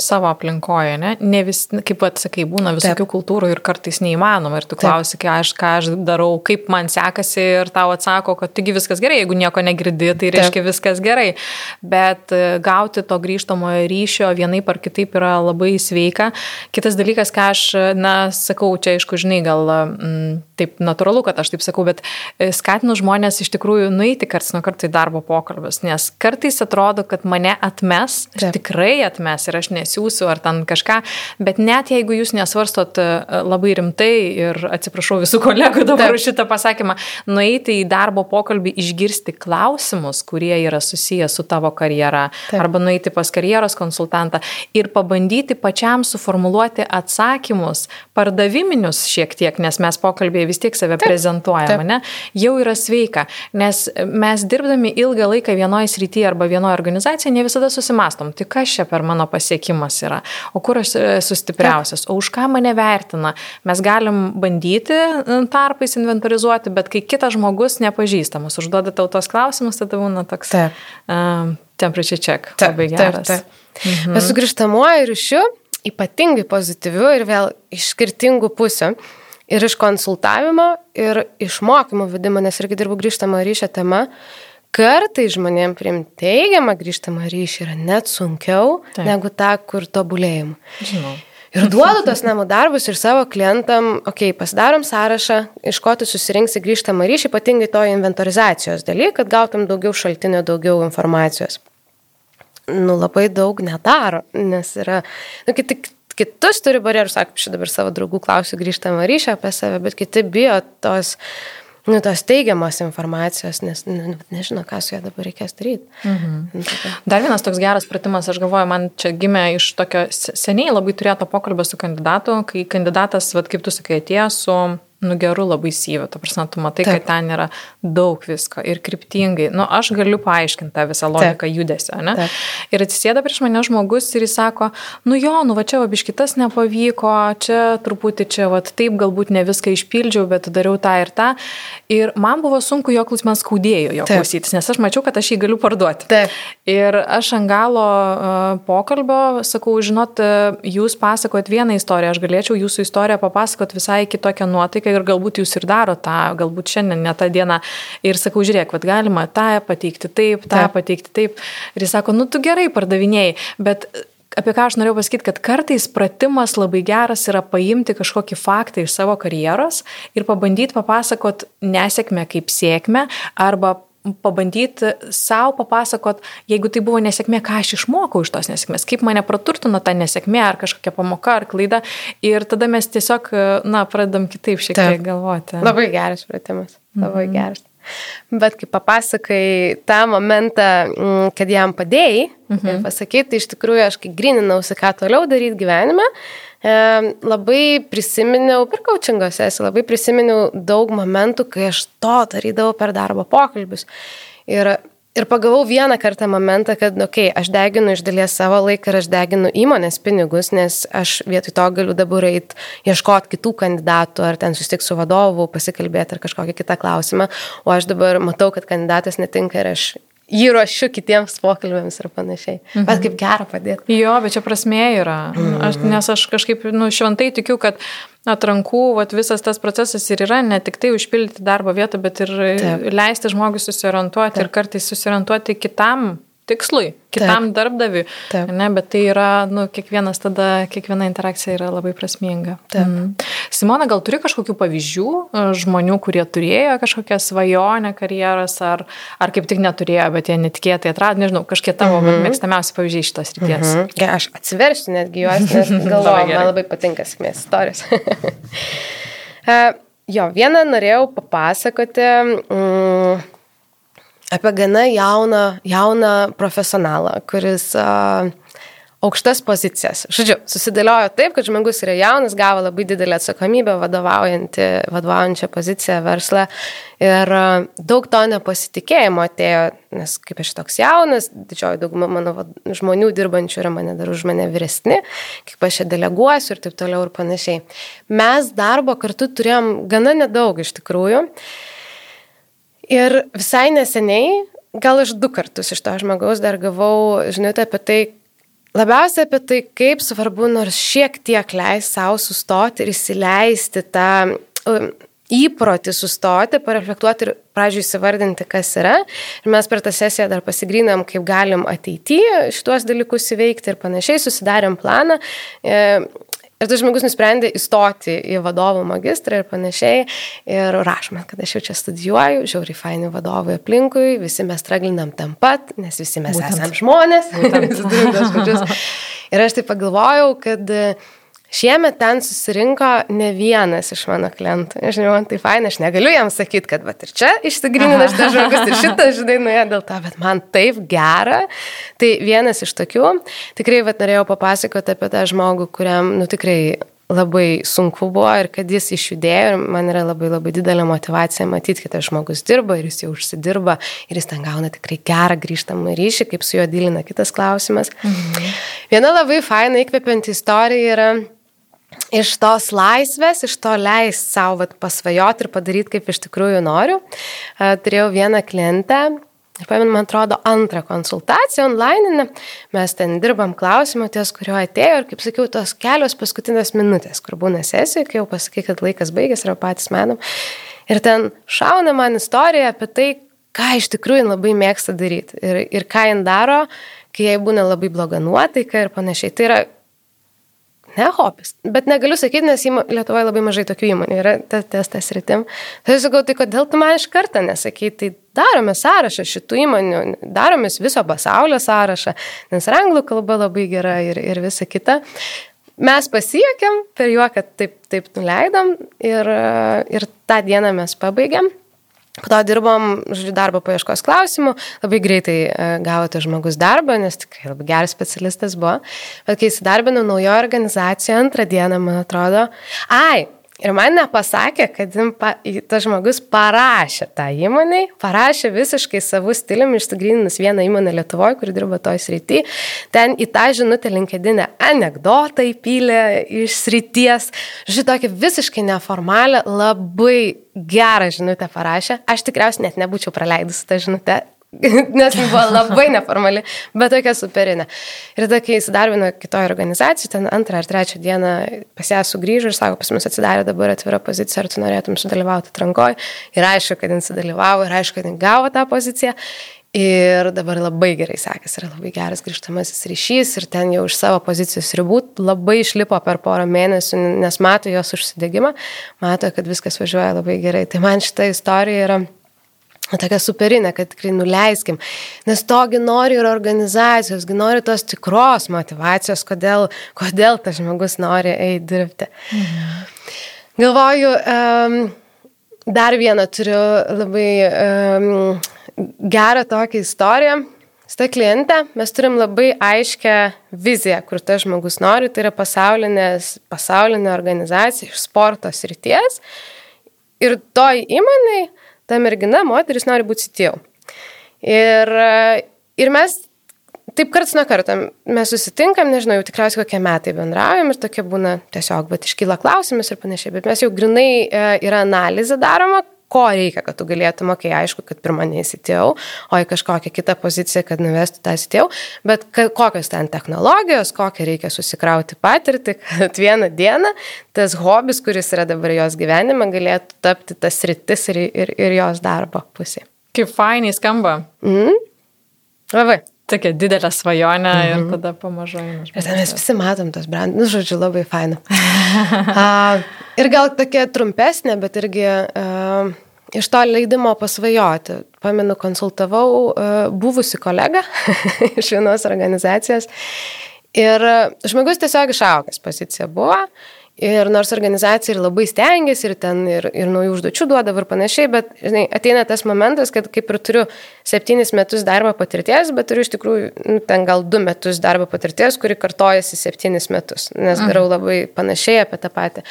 savo aplinkoje. Ne, ne vis, kaip pat sakai, būna visokių Taip. kultūrų ir kartais neįmanoma. Ir tu klausi, ką aš, ką aš darau, kaip man sekasi ir tau atsako, kad taigi viskas gerai, jeigu nieko negirdi, tai reiškia Taip. viskas gerai. Bet e, gauti to grįžtamojo ryšio vienaip ar kitaip yra labai sveika. Kitas dalykas, ką aš, na, sakau, čia aišku, žinai, gal m, taip natūralu, kad aš taip sakau, bet e, skatinu žmonės iš tikrųjų nueiti karts nuo karto į darbo pokalbį pokalbis, nes kartais atrodo, kad mane atmes, Taip. tikrai atmes ir aš nesiūsiu ar ten kažką, bet net jeigu jūs nesvarstot e, labai rimtai ir atsiprašau visų kolegų dabar už šitą pasakymą, nueiti į darbo pokalbį, išgirsti klausimus, kurie yra susiję su tavo karjera, Taip. arba nueiti pas karjeros konsultantą ir pabandyti pačiam suformuluoti atsakymus, pardaviminius šiek tiek, nes mes pokalbėje vis tiek save Taip. prezentuojame, ne, jau yra sveika, nes mes dirbdami ilgą ilgą laiką vienoje srityje arba vienoje organizacijoje, ne visada susimastom, tai kas čia per mano pasiekimas yra, o kur aš esu stipriausias, o už ką mane vertina. Mes galim bandyti e, tarpais inventorizuoti, bet kai kitas žmogus nepažįstamas užduoda tau tos klausimus, tada būna toks uh, temperature check. Taip, labai geras. Taip, taip. Mhm. Bet sugrįžtamuoju ryšiu, ypatingai pozityviu ir vėl iš skirtingų pusių ir iš konsultavimo, ir iš mokymų vedimo, nes irgi dirbu grįžtamą ryšio temą, kartai žmonėm priimti teigiamą grįžtamą ryšį yra net sunkiau Taip. negu tą, kur tobulėjim. Žinau. Ir duodu tos namų darbus ir savo klientam, okei, okay, pasidarom sąrašą, iš ko tu susirinksi grįžtamą ryšį, ypatingai to inventorizacijos daly, kad gautum daugiau šaltinio, daugiau informacijos. Nu, labai daug nedaro, nes yra, nu, kiti, kitus turi barjerus, sakom, šitą dabar savo draugų klausiu grįžtamą ryšį apie save, bet kiti bijo tos nu, tos teigiamos informacijos, nes ne, nežino, ką su ja dabar reikės daryti. Mhm. Nu, Dar vienas toks geras pratimas, aš galvoju, man čia gimė iš tokio seniai labai turėto pokalbio su kandidatu, kai kandidatas, vad kaip tu sakai, atėjo su nu geru labai syviu, ta prasme, tu matai, Taip. kad ten yra daug visko ir kryptingai. Nu, aš galiu paaiškinti tą visą logiką Taip. judesio, ne? Taip. Ir atsisėda prieš mane žmogus ir jis sako, nu jo, nu va čia va biškitas nepavyko, čia truputį čia, va taip galbūt ne viską išpildžiau, bet dariau tą ir tą. Ir man buvo sunku jo klausytis, man skaudėjo jo Taip. klausytis, nes aš mačiau, kad aš jį galiu parduoti. Taip. Ir aš ant galo uh, pokalbio sakau, žinot, jūs pasakojat vieną istoriją, aš galėčiau jūsų istoriją papasakoti visai kitokią nuotaiką ir galbūt jūs ir daro tą, galbūt šiandien ne tą dieną. Ir sakau, žiūrėk, vad galima tą pateikti taip, tą taip. pateikti taip. Ir jis sako, nu tu gerai pardavinėjai, bet apie ką aš norėjau pasakyti, kad kartais pratimas labai geras yra paimti kažkokį faktą iš savo karjeros ir pabandyti papasakot nesėkmę kaip sėkmę arba pabandyti savo papasakot, jeigu tai buvo nesėkmė, ką aš išmokau iš tos nesėkmės, kaip mane praturtino ta nesėkmė ar kažkokia pamoka ar klaida. Ir tada mes tiesiog, na, pradedam kitaip šiek tiek Taip. galvoti. Labai geras pratimas, labai mm -hmm. geras. Bet kai papasakai tą momentą, mm, kad jam padėjai, mhm. ir pasakai, tai iš tikrųjų aš kai grininausi, ką toliau daryti gyvenime, labai prisiminiau, per coachingo sesiją, labai prisiminiau daug momentų, kai aš to darydavau per darbo pokalbius. Ir Ir pagavau vieną kartą momentą, kad, okei, okay, aš deginu iš dalies savo laiką ir aš deginu įmonės pinigus, nes aš vietoj to galiu dabar eiti ieškoti kitų kandidatų ar ten susitikti su vadovu, pasikalbėti ar kažkokį kitą klausimą, o aš dabar matau, kad kandidatas netinka ir aš jį ruošiu kitiems pokalbėms ir panašiai. Mhm. Bet kaip gera padėti. Jo, bet čia prasmė yra. Mhm. Aš, nes aš kažkaip, nu, šventai tikiu, kad atrankų, vat, visas tas procesas ir yra ne tik tai užpildyti darbo vietą, bet ir Taip. leisti žmogui susiorientuoti Taip. ir kartais susiorientuoti kitam tikslui, kitam Taip. darbdaviui. Taip. Ne, bet tai yra, nu, kiekvienas tada, kiekviena interakcija yra labai prasminga. Taip. Mm. Simona, gal turi kažkokių pavyzdžių e, žmonių, kurie turėjo kažkokią svajonę karjeros, ar, ar kaip tik neturėjo, bet jie netikėtai atrado, nežinau, kažkiek tavo mm -hmm. mėgstamiausi pavyzdžiai šitos ryties. Mm -hmm. Ja, aš atsiversiu netgi juos, nes galvoju, man labai patinka sėkmės istorijos. uh, jo, vieną norėjau papasakoti. Mm, apie gana jauną, jauną profesionalą, kuris uh, aukštas pozicijas. Žodžiu, susidėliojo taip, kad žmogus yra jaunas, gavo labai didelę atsakomybę vadovaujančią poziciją verslą ir daug to nepasitikėjimo atėjo, nes kaip aš toks jaunas, didžioji dauguma mano žmonių dirbančių yra mane dar už mane vyresni, kaip aš čia deleguosiu ir taip toliau ir panašiai. Mes darbo kartu turėjom gana nedaug iš tikrųjų. Ir visai neseniai, gal aš du kartus iš to žmogaus dar gavau žinutę apie tai, labiausiai apie tai, kaip svarbu nors šiek tiek leisti savo sustoti ir įsileisti tą um, įprotį sustoti, pareflektuoti ir pradžiui įsivardinti, kas yra. Ir mes per tą sesiją dar pasigrynam, kaip galim ateityje šituos dalykus įveikti ir panašiai, susidarėm planą. Ir tas žmogus nusprendė įstoti į vadovų magistrą ir panašiai. Ir rašome, kad aš jau čia studijuoju, žiauriai faini vadovai aplinkui, visi mes straglinam tam pat, nes visi mes Būtent. esame žmonės. ir aš tai pagalvojau, kad Šiemet ten susirinko ne vienas iš mano klientų. Aš žinau, man tai faina, aš negaliu jam sakyti, kad va ir čia išsigrynina šitas žmogus ir šitas, žinai, nuėjo dėl to, bet man taip gera. Tai vienas iš tokių, tikrai va norėjau papasakoti apie tą žmogų, kuriam, nu tikrai labai sunku buvo ir kad jis išjudėjo ir man yra labai labai didelė motivacija matyti, kad tas žmogus dirba ir jis jau užsidirba ir jis ten gauna tikrai gerą grįžtamą ryšį, kaip su juo dylina kitas klausimas. Mhm. Viena labai faina įkvepianti istorija yra iš tos laisvės, iš to leis savo pasvajoti ir padaryti, kaip iš tikrųjų noriu. Turėjau vieną klientę, ir pamenu, man atrodo, antrą konsultaciją online, mes ten dirbam klausimą ties, kurio atėjo ir, kaip sakiau, tos kelios paskutinės minutės, kur būna sesija, kai jau pasakai, kad laikas baigės ir patys menom. Ir ten šauna man istorija apie tai, ką iš tikrųjų labai mėgsta daryti ir, ir ką jin daro, kai jai būna labai bloga nuotaika ir panašiai. Tai yra Ne hobis. Bet negaliu sakyti, nes Lietuvoje labai mažai tokių įmonių yra testas rytim. Tai sakau, tai kodėl tu man iš karto nesakai, tai darome sąrašą šitų įmonių, darome viso pasaulio sąrašą, nes anglų kalba labai gera ir, ir visa kita. Mes pasiekėm per juoką, taip, taip nuleidom ir, ir tą dieną mes pabaigėm. Po to dirbom, žodžiu, darbo paieškos klausimų, labai greitai e, gavo tas žmogus darbą, nes tikrai labai geras specialistas buvo. Bet kai įsidarbinau naujo organizacijoje antrą dieną, man atrodo, ai, Ir man nepasakė, kad pa, tas žmogus parašė tą įmonį, parašė visiškai savų stiliumi, išsigryninus vieną įmonę Lietuvoje, kuri dirba toj srity. Ten į tą žinutę linkedinę anegdotą įpylė iš srities. Žinokit, visiškai neformalią, labai gerą žinutę parašė. Aš tikriausiai net nebūčiau praleidusi tą žinutę nes ji buvo labai neformali, bet tokia superinė. Ir tada, kai įsidarbino kitoje organizacijoje, ten antrą ar trečią dieną pas ją sugrįžo ir sako, pas mus atsidarė dabar atvira pozicija, ar tu norėtum sudalyvauti atrankoje. Ir aišku, kad jis sudalyvavo, ir aišku, kad jis gavo tą poziciją. Ir dabar labai gerai sekasi, yra labai geras grįžtamasis ryšys ir ten jau iš savo pozicijos ribų labai išlipo per porą mėnesių, nes mato jos užsidėgymą, mato, kad viskas važiuoja labai gerai. Tai man šita istorija yra tokia superinė, kad tikrai nuleiskim. Nes togi nori ir organizacijos, nori tos tikros motivacijos, kodėl, kodėl tas žmogus nori eiti dirbti. Mhm. Galvoju, um, dar vieną turiu labai um, gerą tokią istoriją. Su ta kliente mes turim labai aiškę viziją, kur tas žmogus nori, tai yra pasaulinė organizacija iš sporto srities. Ir toj įmoniai ta mergina, moteris nori būti sitėjau. Ir, ir mes taip karts nuo karto mes susitinkam, nežinau, jau tikriausiai kokie metai bendraujam ir tokie būna tiesiog, bet iškyla klausimas ir panašiai, bet mes jau grinai e, yra analizė daroma, ko reikia, kad tu galėtum, okei, okay, aišku, kad pirmą neįsitėjau, o į kažkokią kitą poziciją, kad nuvestų tą įsitėjau, bet kokios ten technologijos, kokią reikia susikrauti patirtį, kad vieną dieną tas hobis, kuris yra dabar jos gyvenime, galėtų tapti tas rytis ir, ir, ir jos darbo pusė. Kaip fainiai skamba. Mhm. Labai. Tokia didelė svajonė mhm. ir tada pamažu. Ir ten mes visi matom tos brandus, nu, žodžiu, labai faina. uh, ir gal tokia trumpesnė, bet irgi uh, iš to leidimo pasvajoti. Pamenu, konsultavau uh, buvusi kolegą iš vienos organizacijos ir žmogus tiesiog išaugęs pozicija buvo Ir nors organizacija ir labai stengiasi, ir ten ir, ir naujų užduočių duodavo ir panašiai, bet žinai, ateina tas momentas, kad kaip ir turiu septynis metus darbo patirties, bet turiu iš tikrųjų nu, ten gal du metus darbo patirties, kuri kartojasi septynis metus, nes mhm. darau labai panašiai apie tą patį.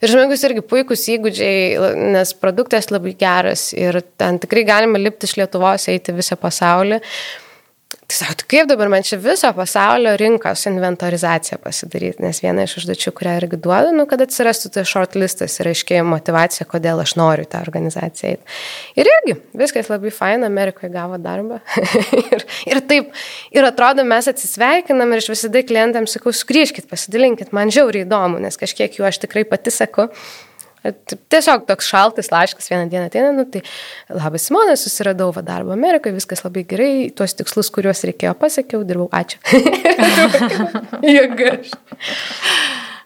Ir žmogus irgi puikūs įgūdžiai, nes produktas labai geras ir ten tikrai galima lipti iš Lietuvos, eiti visą pasaulį. Tai sako, tai kaip dabar man čia viso pasaulio rinkos inventorizaciją pasidaryti, nes viena iš užduočių, kurią irgi duodu, nu, kad atsirastų tas shortlistas ir aiškiai motivacija, kodėl aš noriu tą organizaciją eiti. Ir irgi, viskas labai faina, Amerikoje gavo darbą. ir, ir taip, ir atrodo, mes atsisveikinam ir aš visada klientams sakau, sugrįžkit, pasidalinkit, man žiauriai įdomu, nes kažkiek jų aš tikrai pati sakau. Tiesiog toks šaltas laiškas vieną dieną ateina, nu, tai labas Simona, susiradau va darbą Amerikoje, viskas labai gerai, tuos tikslus, kuriuos reikėjo pasiekiau, dirbau, ačiū. Jėgaš.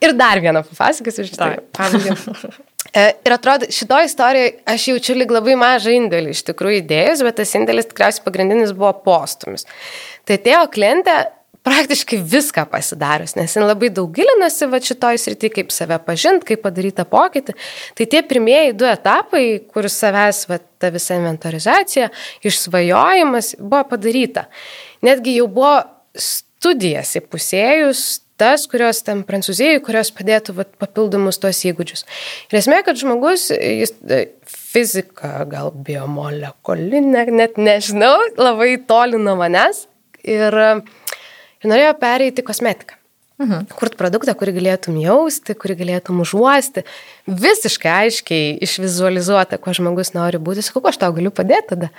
Ir dar vieną papasakosiu iš tai. Ir atrodo, šitoje istorijoje aš jaučiu lyg labai mažą indėlį iš tikrųjų idėjus, bet tas indėlis tikriausiai pagrindinis buvo postumis. Tai atėjo klientė praktiškai viską pasidarius, nes jin labai daug gilinasi va šitoj srity, kaip save pažint, kaip padaryti pokytį. Tai tie pirmieji du etapai, kur savęs va, ta visa inventorizacija, išsvajojimas buvo padaryta. Netgi jau buvo studijas įpusėjus tas, kurios ten prancūzijai, kurios padėtų vat, papildomus tos įgūdžius. Ir esmė, kad žmogus, jis e, fizika, gal biomolekulinė, net nežinau, labai toli nuo manęs. Ir uh, ir norėjo pereiti kosmetiką. Mhm. Kurt produktą, kurį galėtum jausti, kurį galėtum užuosti, visiškai aiškiai išvizualizuota, kuo žmogus nori būti. Sakau, aš tau galiu padėti tada.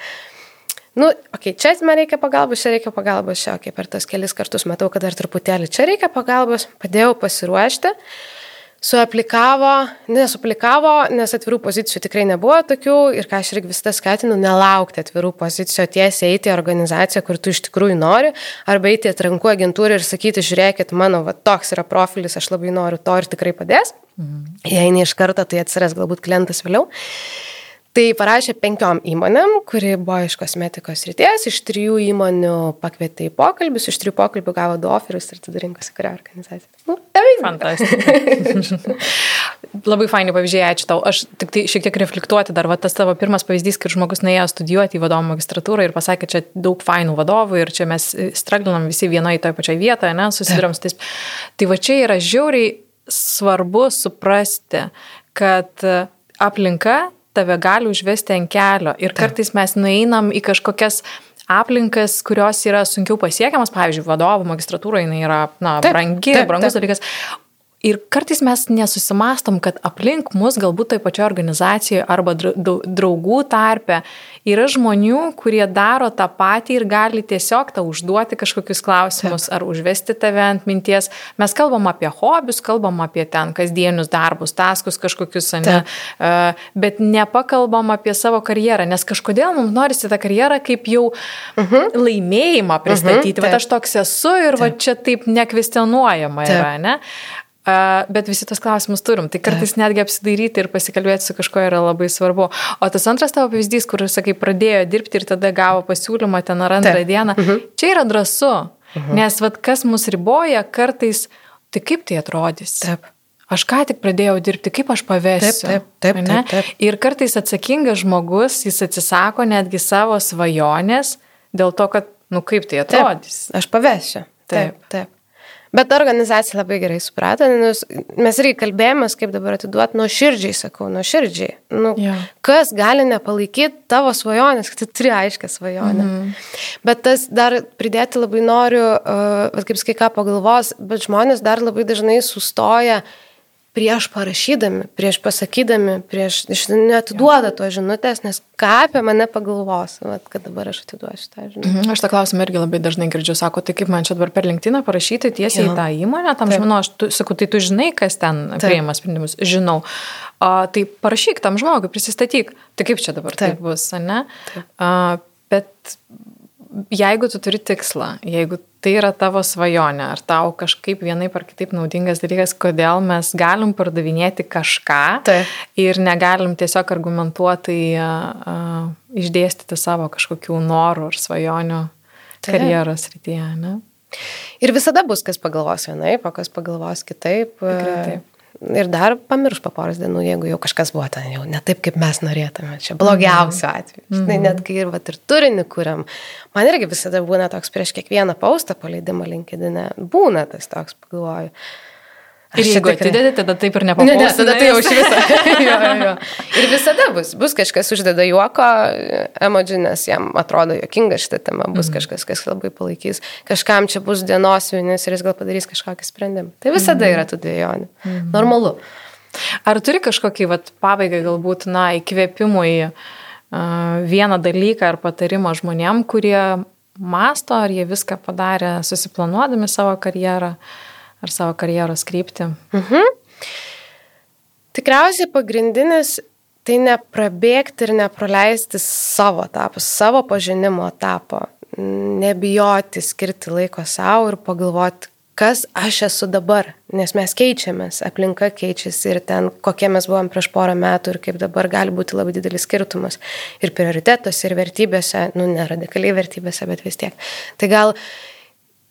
Nu, okei, okay, čia man reikia pagalbos, čia reikia pagalbos, čia, okei, okay, per tos kelis kartus matau, kad dar truputėlį čia reikia pagalbos, padėjau pasiruošti. Uh, suaplikavo, nesuplikavo, nes atvirų pozicijų tikrai nebuvo tokių ir ką aš irgi visada skatinu, nelaukti atvirų pozicijų, tiesiai eiti į organizaciją, kur tu iš tikrųjų nori, arba eiti atrankų agentūrą ir sakyti, žiūrėkit, mano va, toks yra profilis, aš labai noriu to ir tikrai padės. Mhm. Jei ne iš karto, tai atsiras galbūt klientas vėliau. Tai parašė penkiom įmonėm, kuri buvo iš kosmetikos ryties, iš trijų įmonių pakvietė į pokalbius, iš trijų pokalbių gavo du oferius ir tada rinkosi kurią organizaciją. Nu, Fantastika. Labai faini pavyzdžiai, ačiū tau. Aš tik tai šiek tiek reflektuoti dar, va, tas tavo pirmas pavyzdys, kad žmogus nuėjo studijuoti į vadovų magistratūrą ir pasakė, čia daug fainų vadovų ir čia mes straglinam visi vienoje toje pačioje vietoje, ne, susidurėm su tais. Tai va čia yra žiauriai svarbu suprasti, kad aplinka tave gali užvesti ant kelio. Ir kartais mes nueinam į kažkokias aplinkas, kurios yra sunkiau pasiekiamas, pavyzdžiui, vadovų magistratūra jinai yra na, taip, brangi, taip, brangus taip. dalykas. Ir kartais mes nesusimastom, kad aplink mus, galbūt toje pačioje organizacijoje arba draugų tarpe, yra žmonių, kurie daro tą patį ir gali tiesiog tau užduoti kažkokius klausimus Taip. ar užvesti tave ant minties. Mes kalbam apie hobius, kalbam apie ten kasdienius darbus, taskus kažkokius, ne, Taip. bet nepakalbam apie savo karjerą, nes kažkodėl mums norisi tą karjerą kaip jau uh mhm. -huh. laimėjimą pristatyti. Uh -huh. Va aš toks esu ir Taip. va čia taip nekvestionuojama yra, ne? Bet visi tos klausimus turim. Tai kartais netgi apsidairyti ir pasikalbėti su kažkuo yra labai svarbu. O tas antras tavo pavyzdys, kur, sakai, pradėjo dirbti ir tada gavo pasiūlymą ten ar antrą Taip. dieną, mhm. čia yra drąsu. Mhm. Nes vad kas mus riboja kartais, tai kaip tai atrodys. Taip. Aš ką tik pradėjau dirbti, kaip aš pavėsiu. Taip, taip, taip, taip, taip. Ir kartais atsakingas žmogus, jis atsisako netgi savo svajonės dėl to, kad, nu kaip tai atrodys. Taip, aš pavėsiu. Taip, taip. taip. Bet organizacija labai gerai suprato, nes mes irgi kalbėjomės, kaip dabar atiduoti nuo širdžiai, sakau, nuo širdžiai. Nu, Jo. kas gali nepalaikyti tavo svajonės, kad tu turi aiškę svajonę. Mhm. Bet tas dar pridėti labai noriu, uh, kaip skai ką pagalvos, bet žmonės dar labai dažnai sustoja prieš parašydami, prieš pasakydami, prieš neatiduoda to žinutės, nes ką apie mane pagalvos, vat, kad dabar aš atiduosiu tą žinutę. Mhm, Aš tą klausimą irgi labai dažnai girdžiu, sako, tai kaip man čia dabar per linktiną parašyti tiesiai Jo. į tą įmonę, tam Taip. žmonių, aš tu, sakau, tai tu žinai, kas ten Taip. priima sprendimus, žinau. A, tai parašyk tam žmogui, prisistatyk. Tai kaip čia dabar taip, Taip. taip bus, ne? A, bet jeigu tu turi tikslą, jeigu tai yra tavo svajonė, ar tau kažkaip vienaip ar kitaip naudingas dalykas, kodėl mes galim pardavinėti kažką Taip. ir negalim tiesiog argumentuotai a, a, išdėstyti savo kažkokių norų ar svajonių Taip. karjeros rytyje, ne? Ir visada bus, kas pagalvos vienaip, o kas pagalvos kitaip. Tikrai taip. Ir dar pamirš po poros dienų, jeigu jau kažkas buvo ten jau ne taip, kaip mes norėtume. Čia blogiausiu atveju. Mm -hmm. Žinai, net kai ir, vat, ir turinį kuriam. Man irgi visada būna toks prieš kiekvieną paustą paleidimą linkedinę. Būna tas toks, pagalvoju. Ir čia jeigu tikrai- atidedi, tada taip ir Ne, nepapuosi. ne, tada tai jau iš viso. jo, jo. Ir visada bus. Bus kažkas uždeda juoko emoji, nes jam atrodo jokinga šitą temą. Bus mhm. kažkas, kas labai palaikys. Kažkam čia bus dienos vienis ir jis gal padarys kažkokį sprendimą. Tai visada mhm. yra tų dviejonių. Mhm. Normalu. Ar turi kažkokį, vat, pabaigai galbūt, na, įkvėpimui uh, vieną dalyką ar patarimą žmonėm, kurie masto, ar jie viską padarė susiplanuodami savo karjerą ar savo karjeros kryptį? Tikriausiai pagrindinis tai neprabėgti ir nepraleisti savo etapų, savo pažinimo etapo. Nebijoti skirti laiko savo ir pagalvoti, kas aš esu dabar, nes mes keičiamės, aplinka keičiasi ir ten, kokie mes buvom prieš porą metų ir kaip dabar gali būti labai didelis skirtumas ir prioritetuose, ir vertybėse, nu, ne radikaliai vertybėse, bet vis tiek. Tai gal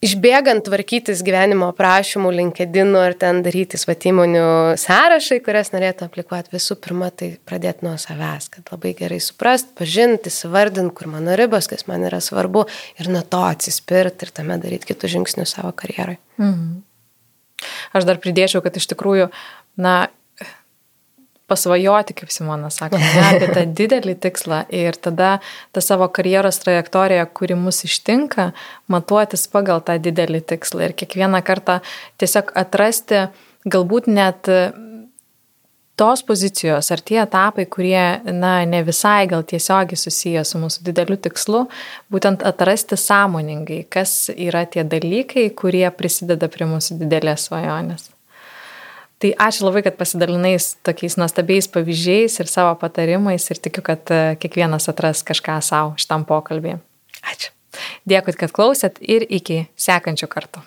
išbėgant tvarkytis gyvenimo aprašymų, linkedinų ar ten darytis vat įmonių sąrašai, kurias norėtų aplikuoti, visų pirma, tai pradėti nuo savęs, kad labai gerai suprast, pažinti, įsivardinti, kur mano ribos, kas man yra svarbu ir nuo to atsispirti ir tame daryti kitus žingsnius savo karjerai. Mhm. Aš dar pridėčiau, kad iš tikrųjų, na, pasvajoti, kaip Simona sako, ne, apie tą didelį tikslą ir tada tą savo karjeros trajektoriją, kuri mus ištinka, matuotis pagal tą didelį tikslą ir kiekvieną kartą tiesiog atrasti galbūt net tos pozicijos ar tie etapai, kurie, na, ne visai gal tiesiogiai susiję su mūsų dideliu tikslu, būtent atrasti sąmoningai, kas yra tie dalykai, kurie prisideda prie mūsų didelės svajonės. Tai ačiū labai, kad pasidalinai tokiais nuostabiais pavyzdžiais ir savo patarimais ir tikiu, kad e, kiekvienas atras kažką savo šitam pokalbį. Ačiū. Dėkui, kad klausėt ir iki sekančio karto.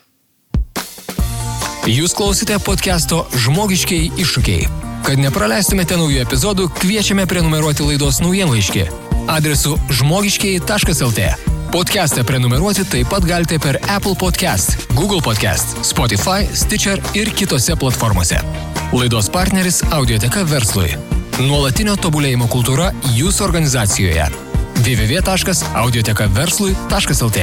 Jūs klausite podcast'o Žmogiškiai iššūkiai. Kad nepraleistumėte naujų epizodų, kviečiame prenumeruoti laidos naujienlaiškį adresu žmogiškiai.lt. Podcast'ą prenumeruoti taip pat galite per Apple Podcast, Google Podcast, Spotify, Stitcher ir kitose platformose. Laidos partneris Audioteka verslui. Nuolatinio tobulėjimo kultūra jūsų organizacijoje. www.audiotekaverslui.lt